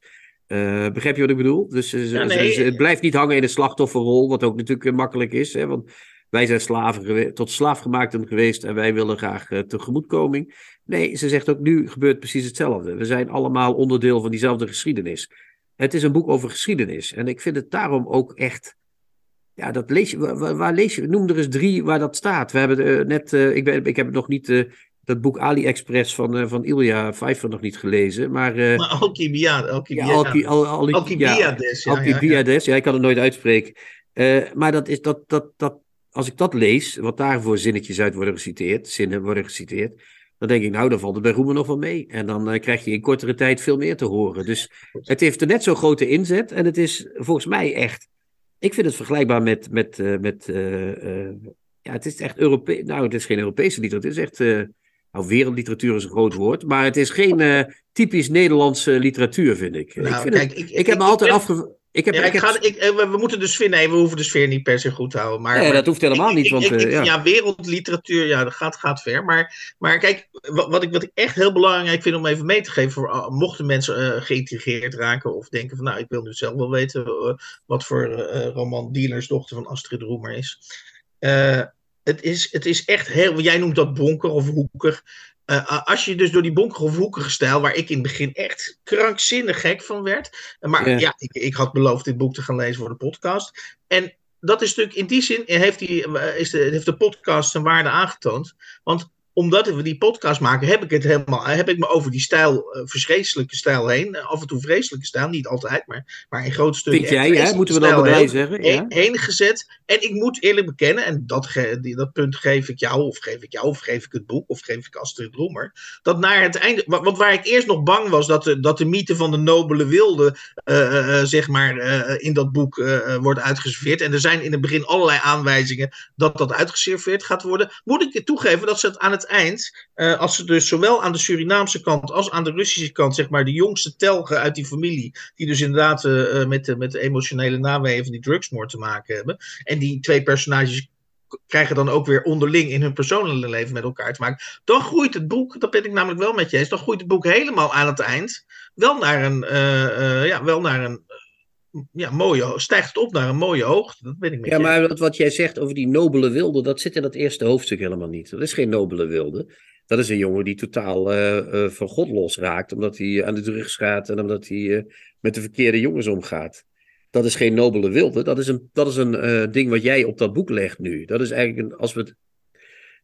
Uh, begrijp je wat ik bedoel? Dus ja, nee. het blijft niet hangen in de slachtofferrol, wat ook natuurlijk makkelijk is. Hè? Want wij zijn slaven tot slaafgemaakten geweest en wij willen graag tegemoetkoming. Nee, ze zegt ook nu gebeurt precies hetzelfde. We zijn allemaal onderdeel van diezelfde geschiedenis. Het is een boek over geschiedenis. En ik vind het daarom ook echt. Ja, dat lees je. Waar, lees je? Noem er eens drie waar dat staat. We hebben net. ik, ben, ik heb het nog niet dat boek AliExpress van, uh, van Ilja Pfeiffer nog niet gelezen. Maar, uh, maar Alcibiades. Alcibiades, ja, ik kan het nooit uitspreken. Uh, maar dat is, dat, dat, dat, als ik dat lees, wat daarvoor zinnetjes uit worden geciteerd, zinnen worden geciteerd, dan denk ik, nou, dan valt het bij Roemen nog wel mee. En dan krijg je in kortere tijd veel meer te horen. Dus het heeft er net zo'n grote inzet. En het is volgens mij echt, ik vind het vergelijkbaar met, met, met ja, het is echt Europees, nou, het is geen Europese literatuur, het is echt nou, wereldliteratuur is een groot woord, maar het is geen uh, typisch Nederlandse literatuur, vind ik. Nou, ik, vind kijk, ik, ik, heb me altijd afge... Ik heb, ja, ik, ga, ik, eh, we moeten de sfeer, nee, we hoeven de sfeer niet per se goed te houden. Maar, nee, maar, dat hoeft helemaal niet. Want, uh, ja. ja. wereldliteratuur, ja, dat gaat, gaat ver. Maar, maar kijk, wat ik, wat ik echt heel belangrijk vind om even mee te geven, voor, uh, mochten mensen uh, geïntrigeerd raken of denken van, nou, ik wil nu zelf wel weten wat voor roman Dealersdochter van Astrid Roemer is het is, het is echt heel. Jij noemt dat bonker of hoeker. Uh, als je dus door die bonker of hoekige stijl, waar ik in het begin echt krankzinnig gek van werd. Maar ja, ja ik, ik, had beloofd dit boek te gaan lezen voor de podcast. En dat is natuurlijk in die zin heeft, die, is de, heeft de podcast zijn waarde aangetoond. Want omdat we die podcast maken, heb ik het helemaal, heb ik me over die stijl, uh, verschrikkelijke stijl heen. af en toe vreselijke stijl, niet altijd, maar, maar in groot stukken. Vind jij, hè? moeten we dan erbij zeggen? Ja. Heen, gezet. En ik moet eerlijk bekennen, en dat, die, dat punt geef ik jou, of geef ik jou, of geef ik het boek, of geef ik Astrid Roemer. Dat naar het einde, want waar ik eerst nog bang was dat de, dat de mythe van de nobele wilde, uh, zeg maar, in dat boek wordt uitgeserveerd. En er zijn in het begin allerlei aanwijzingen dat dat uitgeserveerd gaat worden. Moet ik toegeven dat ze het aan het eind, uh, als ze dus zowel aan de Surinaamse kant als aan de Russische kant, zeg maar, de jongste telgen uit die familie, die dus inderdaad uh, met, de, met de emotionele naweeën van die drugsmoord te maken hebben. En die twee personages krijgen dan ook weer onderling in hun persoonlijke leven met elkaar te maken. Dan groeit het boek, dat ben ik namelijk wel met je eens, dan groeit het boek helemaal aan het eind wel naar een, ja, wel naar een ja, mooie, stijgt het op naar een mooie hoogte. Dat ben ik met ja, maar wat jij zegt over die nobele wilde, dat zit in dat eerste hoofdstuk helemaal niet. Dat is geen nobele wilde. Dat is een jongen die totaal uh, uh, van God losraakt, omdat hij aan de drugs gaat en omdat hij uh, met de verkeerde jongens omgaat. Dat is geen nobele wilde. Dat is een, dat is een ding wat jij op dat boek legt nu. Dat is eigenlijk, een, als we het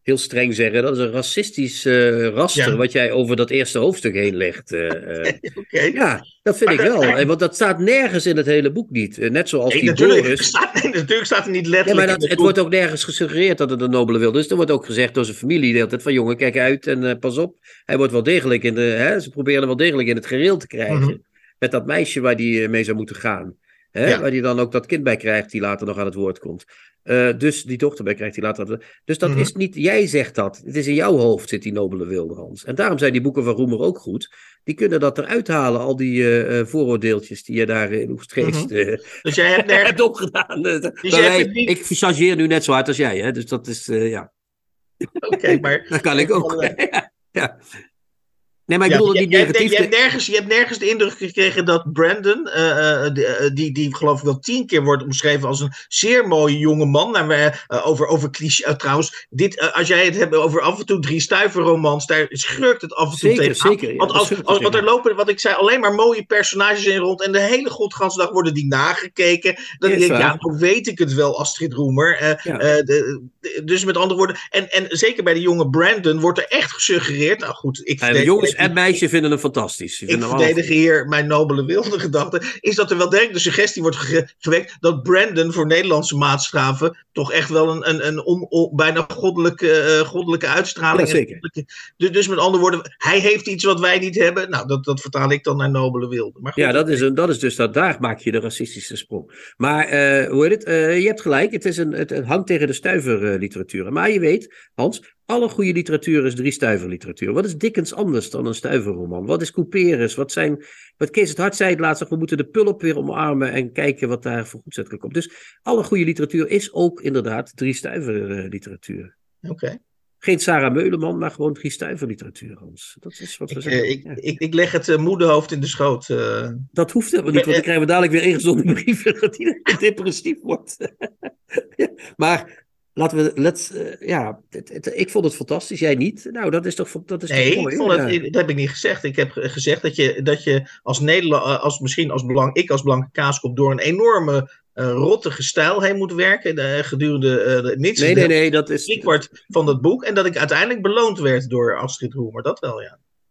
heel streng zeggen, dat is een racistisch uh, raster wat jij over dat eerste hoofdstuk heen legt. Uh, okay. Ja, dat vind ik wel. Want dat staat nergens in het hele boek niet. net zoals nee, die natuurlijk, Boris. Staat, nee, natuurlijk staat er niet letterlijk ja, maar dat, het, wordt ook nergens gesuggereerd dat het een nobele wilde is. Er wordt ook gezegd door zijn familie de hele tijd van jongen, kijk uit en uh, pas op. Hij wordt wel degelijk in de, hè, ze proberen hem wel degelijk in het gereel te krijgen. Mm -hmm. Met dat meisje waar die mee zou moeten gaan. Hè, ja. Waar hij dan ook dat kind bij krijgt die later nog aan het woord komt. Uh, dus die dochter bij krijgt hij later. Dus dat mm -hmm. is niet, jij zegt dat. Het is in jouw hoofd zit die nobele wilde, Hans. En daarom zijn die boeken van Roemer ook goed. Die kunnen dat eruit halen, al die uh, vooroordeeltjes die je daar in Oestgeest mm -hmm. uh, dus jij hebt, nergens... hebt opgedaan. Dus niet... Ik chargeer nu net zo hard als jij, hè? dus dat is, ja. Oké, okay, maar... dat kan ik ook. ja. Nee, maar ik Ja, bedoel niet negatief. je, hebt nergens, je hebt nergens de indruk gekregen dat Brandon, eh, eh, die, eh, die, die geloof ik wel tien keer wordt omschreven als een zeer mooie jonge man. Nou, we, eh, over, over cliché, trouwens, dit, als jij het hebt over af en toe drie stuiverromans, daar schurkt het af en toe Zeker, tegen. zeker, ja, want als, er er lopen, wat ik zei, alleen maar mooie personages in rond. En de hele godganse dag worden die nagekeken. Dan denk ik, ja, dan weet ik het wel, Astrid Roemer. Eh, Ja. eh, de- de- dus met andere woorden, en, en zeker bij de jonge Brandon wordt er echt gesuggereerd. Nou goed, ik En jongens en meisjes vinden hem fantastisch. Ik verdedig hier mijn nobele wilde gedachte. Is dat er wel direct de suggestie wordt ge- gewekt dat Brandon voor Nederlandse maatstaven toch echt wel een, een, een bijna goddelijke, eh, goddelijke uitstraling goddelijke- dus, dus met andere woorden, hij heeft iets wat wij niet hebben. Nou, dat, dat vertaal ik dan naar nobele wilde. Maar goed, Ja, dat is, een, dat is dus dat daar maak je de racistische sprong. Maar eh, hoe heet het? Eh, je hebt gelijk, het, is een, het, het hangt tegen de stuiverliteratuur. maar je weet, Hans, alle goede literatuur is drie stuiverliteratuur. Wat is Dickens anders dan een stuiverroman? Wat is Couperus? Wat zijn. Wat Kees het Hart zei het laatst, we moeten de pulp weer omarmen en kijken wat daar voor goed uit komt. Dus alle goede literatuur is ook inderdaad drie stuiverliteratuur. Oké. Geen Sarah Meuleman, maar gewoon drie stuiverliteratuur, Hans. Dat is wat we Ik, zeggen. eh, ik, Ja. ik, ik leg het eh, moederhoofd in de schoot. eh. Dat hoeft helemaal niet, want dan krijgen we dadelijk weer ingezonden brieven dat hij depressief wordt. Ja, maar laten we, let's, eh, ja, het- het- ik vond het fantastisch, jij niet. Nou, dat is toch, dat is Nee, toch mooi. ik vond het, ja. dat heb ik niet gezegd. Ik heb ge- gezegd dat je, dat je als Nederland, als misschien als belang, ik als blanke kaaskop door een enorme eh, rottige stijl heen moet werken eh, gedurende eh, de minstens Nee, nee, nee, dat is, driekwart van dat boek. En dat ik uiteindelijk beloond werd door Astrid Roemer. Dat wel,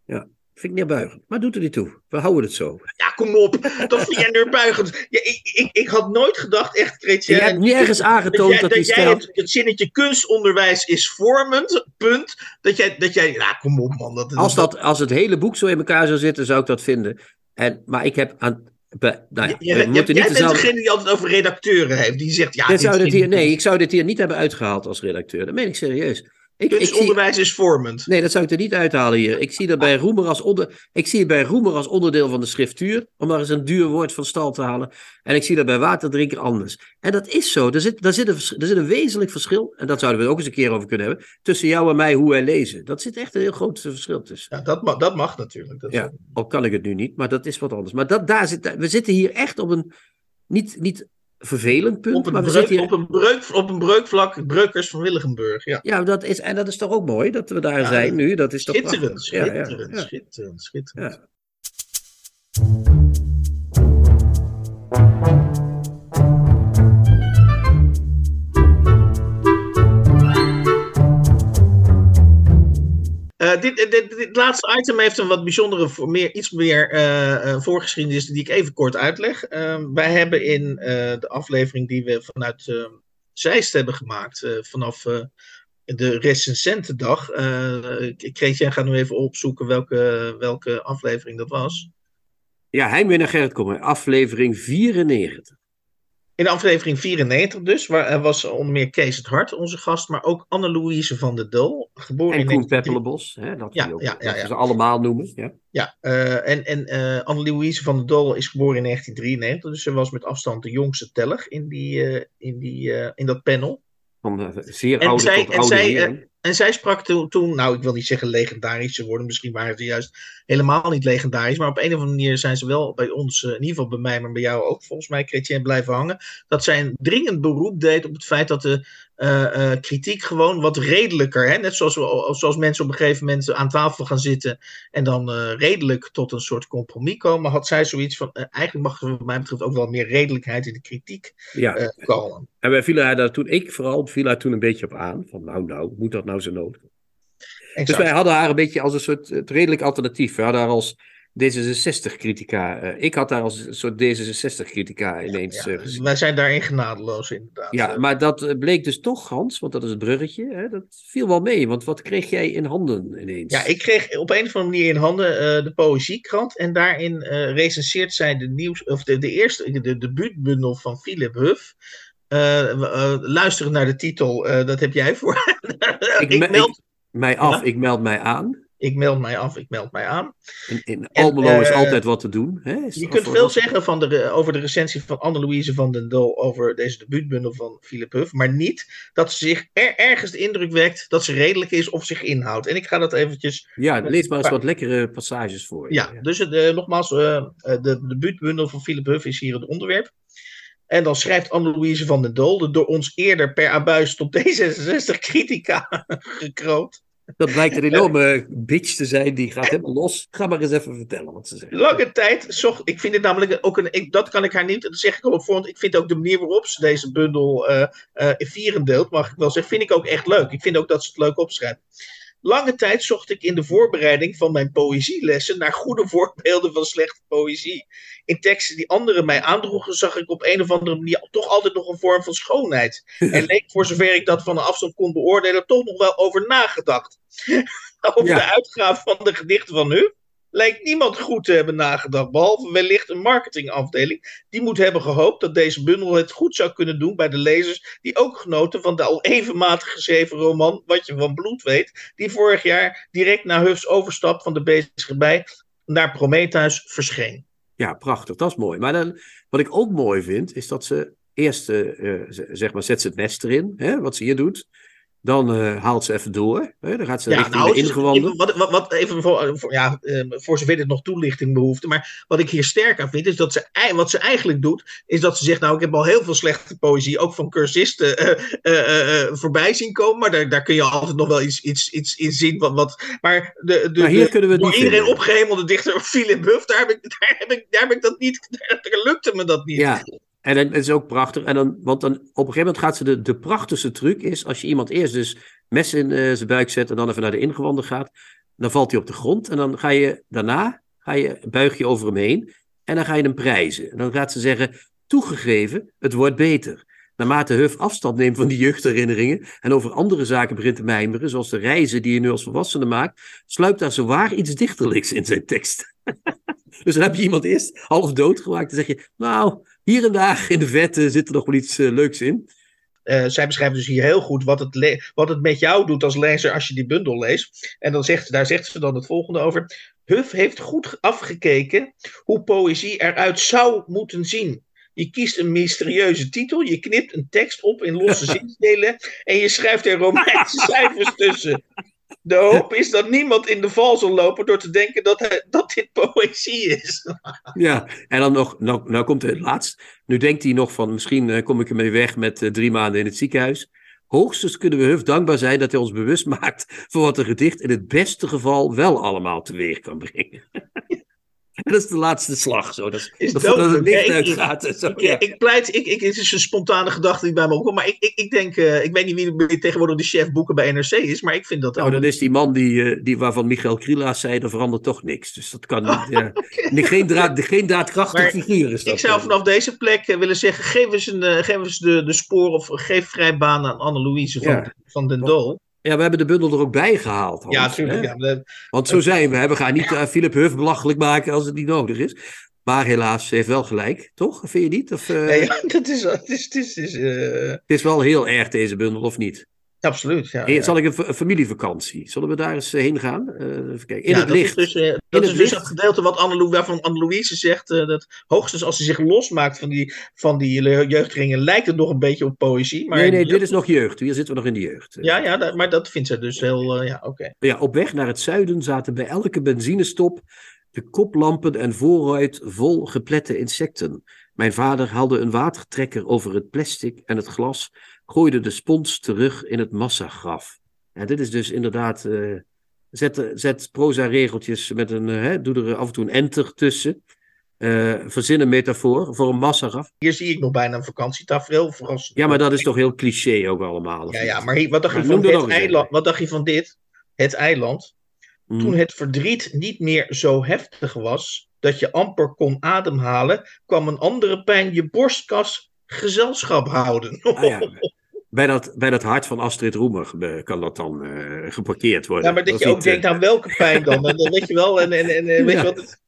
ja. Vind ik neerbuigend. Maar doet er niet toe. We houden het zo. Ja, kom op. Dat vind jij neerbuigend. Ja, ik, ik, ik had nooit gedacht, echt, Je Chrétien. hebt nergens dat aangetoond jij, dat, dat die jij het, het zinnetje kunstonderwijs is vormend, punt. Dat jij, dat jij ja, kom op man. Dat, Als, dat, als het hele boek zo in elkaar zou zitten, zou ik dat vinden. En, maar ik heb aan... be- nou ja, Je- je- we je- moeten jij niet bent dezelfde... degene die altijd over redacteuren heeft. Die zegt, ja, Dit zou dit hier, nee, ik zou dit hier niet hebben uitgehaald als redacteur. Dat meen ik serieus. Ik, ik zie, Kunstonderwijs is vormend. nee, dat zou ik er niet uithalen hier. Ik zie dat bij Roemer als, onder, ik zie het bij Roemer als onderdeel van de schriftuur. Om maar eens een duur woord van stal te halen. En ik zie dat bij Waterdrinker anders. En dat is zo. Er zit, daar zit, een, er zit een wezenlijk verschil. En dat zouden we ook eens een keer over kunnen hebben. Tussen jou en mij, hoe wij lezen. Dat zit echt een heel groot verschil tussen. Ja, dat, mag, dat mag natuurlijk. Dat Ja, al kan ik het nu niet, maar dat is wat anders. Maar dat, daar zit, we zitten hier echt op een niet, niet vervelend punt, Op een, maar we breuk, zitten hier... op, een breuk, op een breukvlak, Breukers van Willigenburg. Ja. Ja, dat is, en dat is toch ook mooi dat we daar Ja, zijn nu. Dat is toch Schitterend, prachtig. Ja, ja, schitterend, ja. schitterend, Eh, dit, dit, dit, laatste item heeft een wat bijzondere, meer, iets meer eh, eh, voorgeschiedenis die ik even kort uitleg. Eh, wij hebben in de aflevering die we vanuit eh Zeist hebben gemaakt, vanaf de recensentendag. Ik kreeg jij gaat nu even opzoeken welke, welke aflevering dat was. Ja, Heimwee naar Gerrit Kommer, aflevering 94. In aflevering 94 dus, waar er was onder meer Kees het Hart, onze gast, maar ook Anne-Louise van der Dol, geboren En in Koen 1903. Peppelenbos, hè, dat, Ja, ook, ja, ja, ze allemaal noemen. Ja. Ja, eh, en, en eh Anne-Louise van der Dol is geboren in 1993, dus ze was met afstand de jongste teller in, die, eh, in, die, eh, in dat panel. Van eh, zeer En oude zij- tot oude zij. En zij sprak toen, nou ik wil niet zeggen legendarische woorden, misschien waren ze juist helemaal niet legendarisch, maar op een of andere manier zijn ze wel bij ons, eh, in ieder geval bij mij, maar bij jou ook volgens mij, Chrétien, blijven hangen. Dat zij een dringend beroep deed op het feit dat de eh, eh, kritiek gewoon wat redelijker, hè? net zoals, we, zoals mensen op een gegeven moment aan tafel gaan zitten en dan eh, redelijk tot een soort compromis komen, had zij zoiets van, eigenlijk mag er wat mij betreft ook wel meer redelijkheid in de kritiek Ja, komen. en wij vielen haar daar toen, ik vooral, viel haar toen een beetje op aan. Van nou, nou, moet dat nou zo nodig? Dus wij hadden haar een beetje als een soort redelijk alternatief. We hadden haar als D66-critica. eh, ik had haar als een soort D66-critica ineens Ja, eh, gezien. wij zijn daarin genadeloos inderdaad. Ja, Eh, maar dat bleek dus toch, Hans, want dat is het bruggetje. Hè, dat viel wel mee, want wat kreeg jij in handen ineens? Ja, ik kreeg op een of andere manier in handen de Poëziekrant. En daarin eh recenseert zij de, nieuws, of de, de eerste, de debuutbundel van Philip Huff. Uh, luisteren naar de titel, dat heb jij voor. Ik ik, me- meld, Mij af, Ja? ik meld mij aan. Ik meld mij af, ik meld mij aan. In, in Almelo is uh, altijd wat te doen. Hè? Is je kunt veel zeggen van de, over de recensie van Anne-Louise van den Dol over deze debuutbundel van Philip Huff, maar niet dat ze zich er, ergens de indruk wekt dat ze redelijk is of zich inhoudt. En ik ga dat eventjes... Ja, lees maar eens wat lekkere passages voor. Ja, ja. dus uh, nogmaals, uh, de debuutbundel van Philip Huff is hier het onderwerp. En dan schrijft Anne-Louise van den Dol, de door ons eerder per abuis tot D66 critica gekroond. Dat blijkt een enorme bitch te zijn, die gaat helemaal los. Ga maar eens even vertellen wat ze zegt. Lange tijd zocht, ik vind het namelijk ook een, ik, dat kan ik haar niet, dat zeg ik al op voorhand, ik vind ook de manier waarop ze deze bundel uh, uh, in vieren deelt, mag ik wel zeggen, vind ik ook echt leuk. Ik vind ook dat ze het leuk opschrijft. Lange tijd zocht ik in de voorbereiding van mijn poëzielessen naar goede voorbeelden van slechte poëzie. In teksten die anderen mij aandroegen, zag ik op een of andere manier toch altijd nog een vorm van schoonheid. Er leek, voor zover ik dat van een afstand kon beoordelen, toch nog wel over nagedacht. over ja. de uitgave van de gedichten van nu lijkt niemand goed te hebben nagedacht, behalve wellicht een marketingafdeling. Die moet hebben gehoopt dat deze bundel het goed zou kunnen doen bij de lezers die ook genoten van de al even matig geschreven roman Wat je van bloed weet, die vorig jaar direct na Hufs overstap van de bezige naar Prometheus verscheen. Ja, prachtig, dat is mooi. Maar dan, wat ik ook mooi vind, is dat ze eerst, uh, zeg maar, zet ze het nest erin, hè, wat ze hier doet. Dan uh, haalt ze even door. Hè? Dan gaat ze ja, richting nou, de ingewanden. Even, wat, wat, wat, even voor, voor, ja, uh, voor zover dit nog toelichting behoeft. Maar wat ik hier sterk aan vind, is dat ze, wat ze eigenlijk doet, is dat ze zegt, nou, ik heb al heel veel slechte poëzie, ook van cursisten, uh, voorbij zien komen. Maar daar, daar kun je altijd nog wel iets, iets, iets in zien. Wat, wat, maar de, de, maar hier kunnen we door iedereen vinden. opgehemelde dichter Philip Buff, daar heb, ik, daar, heb ik, daar heb ik dat niet, daar lukte me dat niet. Ja, en dat is ook prachtig. En dan, want dan op een gegeven moment gaat ze de, de prachtigste truc is, als je iemand eerst dus mes in uh, zijn buik zet en dan even naar de ingewanden gaat, dan valt hij op de grond en dan ga je daarna, ga je, buig je over hem heen en dan ga je hem prijzen. En dan gaat ze zeggen, toegegeven, het wordt beter. Naarmate Huff afstand neemt van die jeugdherinneringen en over andere zaken begint te mijmeren, zoals de reizen die je nu als volwassene maakt, sluipt daar zowaar iets dichterlijks in zijn tekst. dus dan heb je iemand eerst half dood gemaakt en zeg je, nou, hier en daar in de vette zit er nog wel iets uh, leuks in. Uh, zij beschrijft dus hier heel goed wat het, wat het met jou doet als lezer als je die bundel leest. En dan zegt, daar zegt ze dan het volgende over. Huff heeft goed afgekeken hoe poëzie eruit zou moeten zien. Je kiest een mysterieuze titel, je knipt een tekst op in losse zinsdelen en je schrijft er Romeinse cijfers tussen. De hoop is dat niemand in de val zal lopen door te denken dat, hij, dat dit poëzie is. Ja, en dan nog, nou, nou komt het laatst. Nu denkt hij nog van, misschien uh, kom ik ermee weg met uh, drie maanden in het ziekenhuis. Hoogstens kunnen we Huff dankbaar zijn dat hij ons bewust maakt van wat een gedicht in het beste geval wel allemaal teweeg kan brengen. En dat is de laatste slag. Zo. Dat is, dat, dat het licht uitgaat. Zo, ik, ja. ik pleit, ik, ik, het is een spontane gedachte die bij me opkomt. Maar ik, ik, ik denk, uh, ik weet niet wie, tegenwoordig de chef boeken bij NRC is. Maar ik vind dat. Nou, dat is die man die, uh, die waarvan Michael Krielaas zei: er verandert toch niks. Dus dat kan niet. Ja. nee, geen, draad, geen daadkrachtig maar figuur is dat. Ik zou vanaf deze plek uh, willen zeggen: geef eens, een, geef eens de, de spoor of geef vrij baan aan Anne-Louise van, Ja. van den Dol. Ja, we hebben de bundel er ook bij gehaald. Hans, Ja, natuurlijk. Ja, dat- Want zo zijn we. hè. We gaan niet uh, Philip Huff belachelijk maken als het niet nodig is. Maar helaas, ze heeft wel gelijk, toch? Vind je niet? Of, uh, nee, ja, dat is, het is, het is, het is, eh, Het is wel heel erg, deze bundel, of niet? Absoluut. Ja, Hey. Zal ik een, familievakantie? Zullen we daar eens eh, heen gaan? Eh, even kijken. In Ja, het dat licht. Is dus, eh, dat het is dus licht. het gedeelte wat Anne waarvan Anne-Louise zegt. eh, dat hoogstens als ze zich losmaakt van die, van die jeugdringen, lijkt het nog een beetje op poëzie. Maar nee, nee, dit is nog jeugd. Hier zitten we nog in de jeugd. Ja, ja dat- maar dat vindt ze dus heel. ja, oké. Ja, op weg naar het zuiden zaten bij elke benzinestop de koplampen en vooruit vol geplette insecten. Mijn vader haalde een watertrekker over het plastic en het glas, gooide de spons terug in het massagraf. En dit is dus inderdaad. eh, zet, zet proza-regeltjes met een. eh, hè, doe er af en toe een enter tussen. Eh, verzin een metafoor voor een massagraf. Hier zie ik nog bijna een vakantietafereel. Verrassend. Ja, maar dat is toch heel cliché ook allemaal. Ja, ja, maar wat dacht je van eens eiland? Wat dacht je van dit? Het eiland. Mm. Toen het verdriet niet meer zo heftig was dat je amper kon ademhalen, kwam een andere pijn je borstkas gezelschap houden. Ah, ja. Bij dat, bij dat hart van Astrid Roemer kan dat dan eh, geparkeerd worden. Ja, maar dat je ook niet, eh, denkt aan welke pijn dan. En dan weet je wel, en, en, en, weet Ja. je wat het...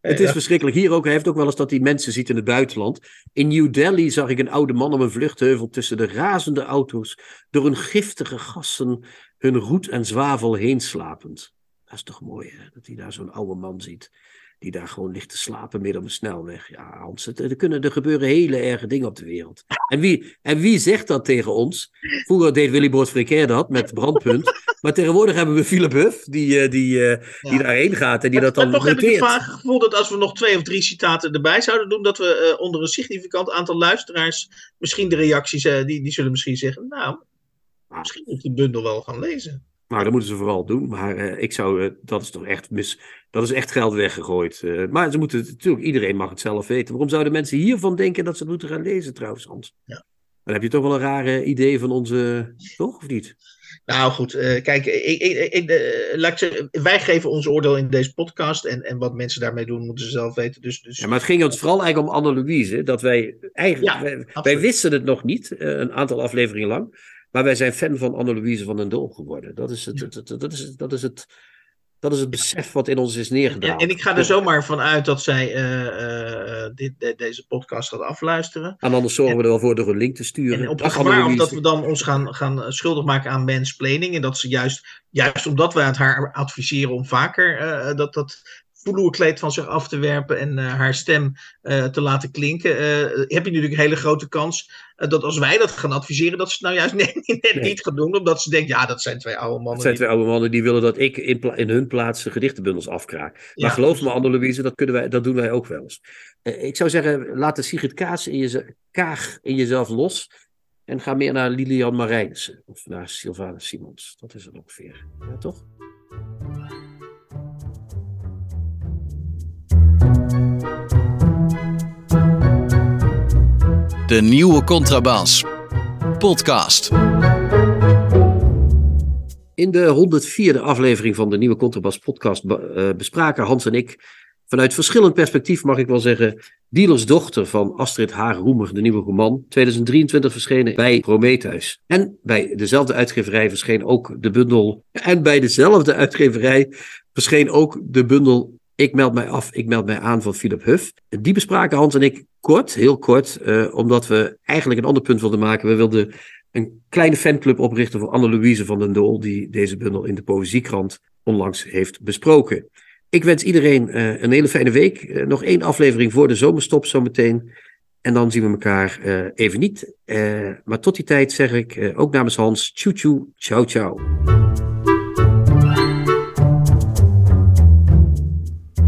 Het is verschrikkelijk. Hier ook, hij heeft ook wel eens dat hij mensen ziet in het buitenland. In New Delhi zag ik een oude man op een vluchtheuvel tussen de razende auto's door hun giftige gassen hun roet en zwavel heen slapend. Dat is toch mooi, hè? Dat hij daar zo'n oude man ziet. Die daar gewoon ligt te slapen midden op de snelweg. Ja, Hans, het, er, kunnen, er gebeuren hele erge dingen op de wereld. En wie, en wie zegt dat tegen ons? Vroeger deed Willy Brood Fricair dat met Brandpunt. Maar tegenwoordig hebben we Philip Huff, die, uh, die, uh, ja. die daarheen gaat en die maar, dat dan maar toch noteert. heb ik het gevoel dat als we nog twee of drie citaten erbij zouden doen, dat we uh, onder een significant aantal luisteraars misschien de reacties, die, die zullen misschien zeggen, nou, misschien moet die bundel wel gaan lezen. Nou, dat moeten ze vooral doen. Maar uh, ik zou, uh, dat is toch echt mis, dat is echt geld weggegooid. Uh, maar ze moeten natuurlijk, iedereen mag het zelf weten. Waarom zouden mensen hiervan denken dat ze het moeten gaan lezen trouwens, Hans? Ja. Dan heb je toch wel een rare idee van onze, toch of niet? Nou goed, kijk, ik, ik, ik, laat ik zeggen, wij geven ons oordeel in deze podcast. En, en wat mensen daarmee doen, moeten ze zelf weten. Dus, dus... Ja, maar het ging ons vooral eigenlijk om Anne-Louise. Dat wij eigenlijk, Ja, wij, absoluut. wij wisten het nog niet, een aantal afleveringen lang. Maar wij zijn fan van Anne-Louise van den Doel geworden. Dat is het, het, het, dat is, dat is het, dat is het besef wat in ons is neergedaald. En, en ik ga er zomaar van uit dat zij uh, uh, dit, de, deze podcast gaat afluisteren. En anders zorgen we er wel voor door een link te sturen. En op het gevaar of dat we dan ons gaan, gaan schuldig maken aan mansplaining. En dat ze juist, juist omdat wij het haar adviseren om vaker uh, dat, dat vloerkleed van zich af te werpen en uh, haar stem uh, te laten klinken, uh, heb je natuurlijk een hele grote kans dat als wij dat gaan adviseren, dat ze het nou juist net, net nee. niet gaan doen, omdat ze denkt, ja, dat zijn twee oude mannen. Dat zijn die... twee oude mannen die willen dat ik in, in hun plaats de gedichtenbundels afkraak. Maar geloof me, Anne-Louise, dat, kunnen wij, dat doen wij ook wel eens. ik zou zeggen, laat de Sigrid Kaas in je, Kaag in jezelf los en ga meer naar Lilian Marijnissen of naar Sylvana Simons. Dat is het ongeveer. Ja, toch? De nieuwe Contrabas. Podcast. In de 104e aflevering van de nieuwe Contrabas podcast be uh, bespraken Hans en ik vanuit verschillend perspectief, mag ik wel zeggen, Dealers dochter van Astrid Haar Roemer, de nieuwe roman, 2023 verschenen bij Prometheus. En bij dezelfde uitgeverij verscheen ook de bundel, en bij dezelfde uitgeverij verscheen ook de bundel ik meld mij af, ik meld mij aan van Philip Huff. Die bespraken Hans en ik kort, heel kort, uh, omdat we eigenlijk een ander punt wilden maken. We wilden een kleine fanclub oprichten voor Anne-Louise van den Doel, die deze bundel in de Poëziekrant onlangs heeft besproken. Ik wens iedereen uh, een hele fijne week. Uh, nog één aflevering voor de zomerstop zometeen. En dan zien we elkaar even niet. maar tot die tijd zeg ik ook namens Hans, tjoe tjoe, ciao ciao.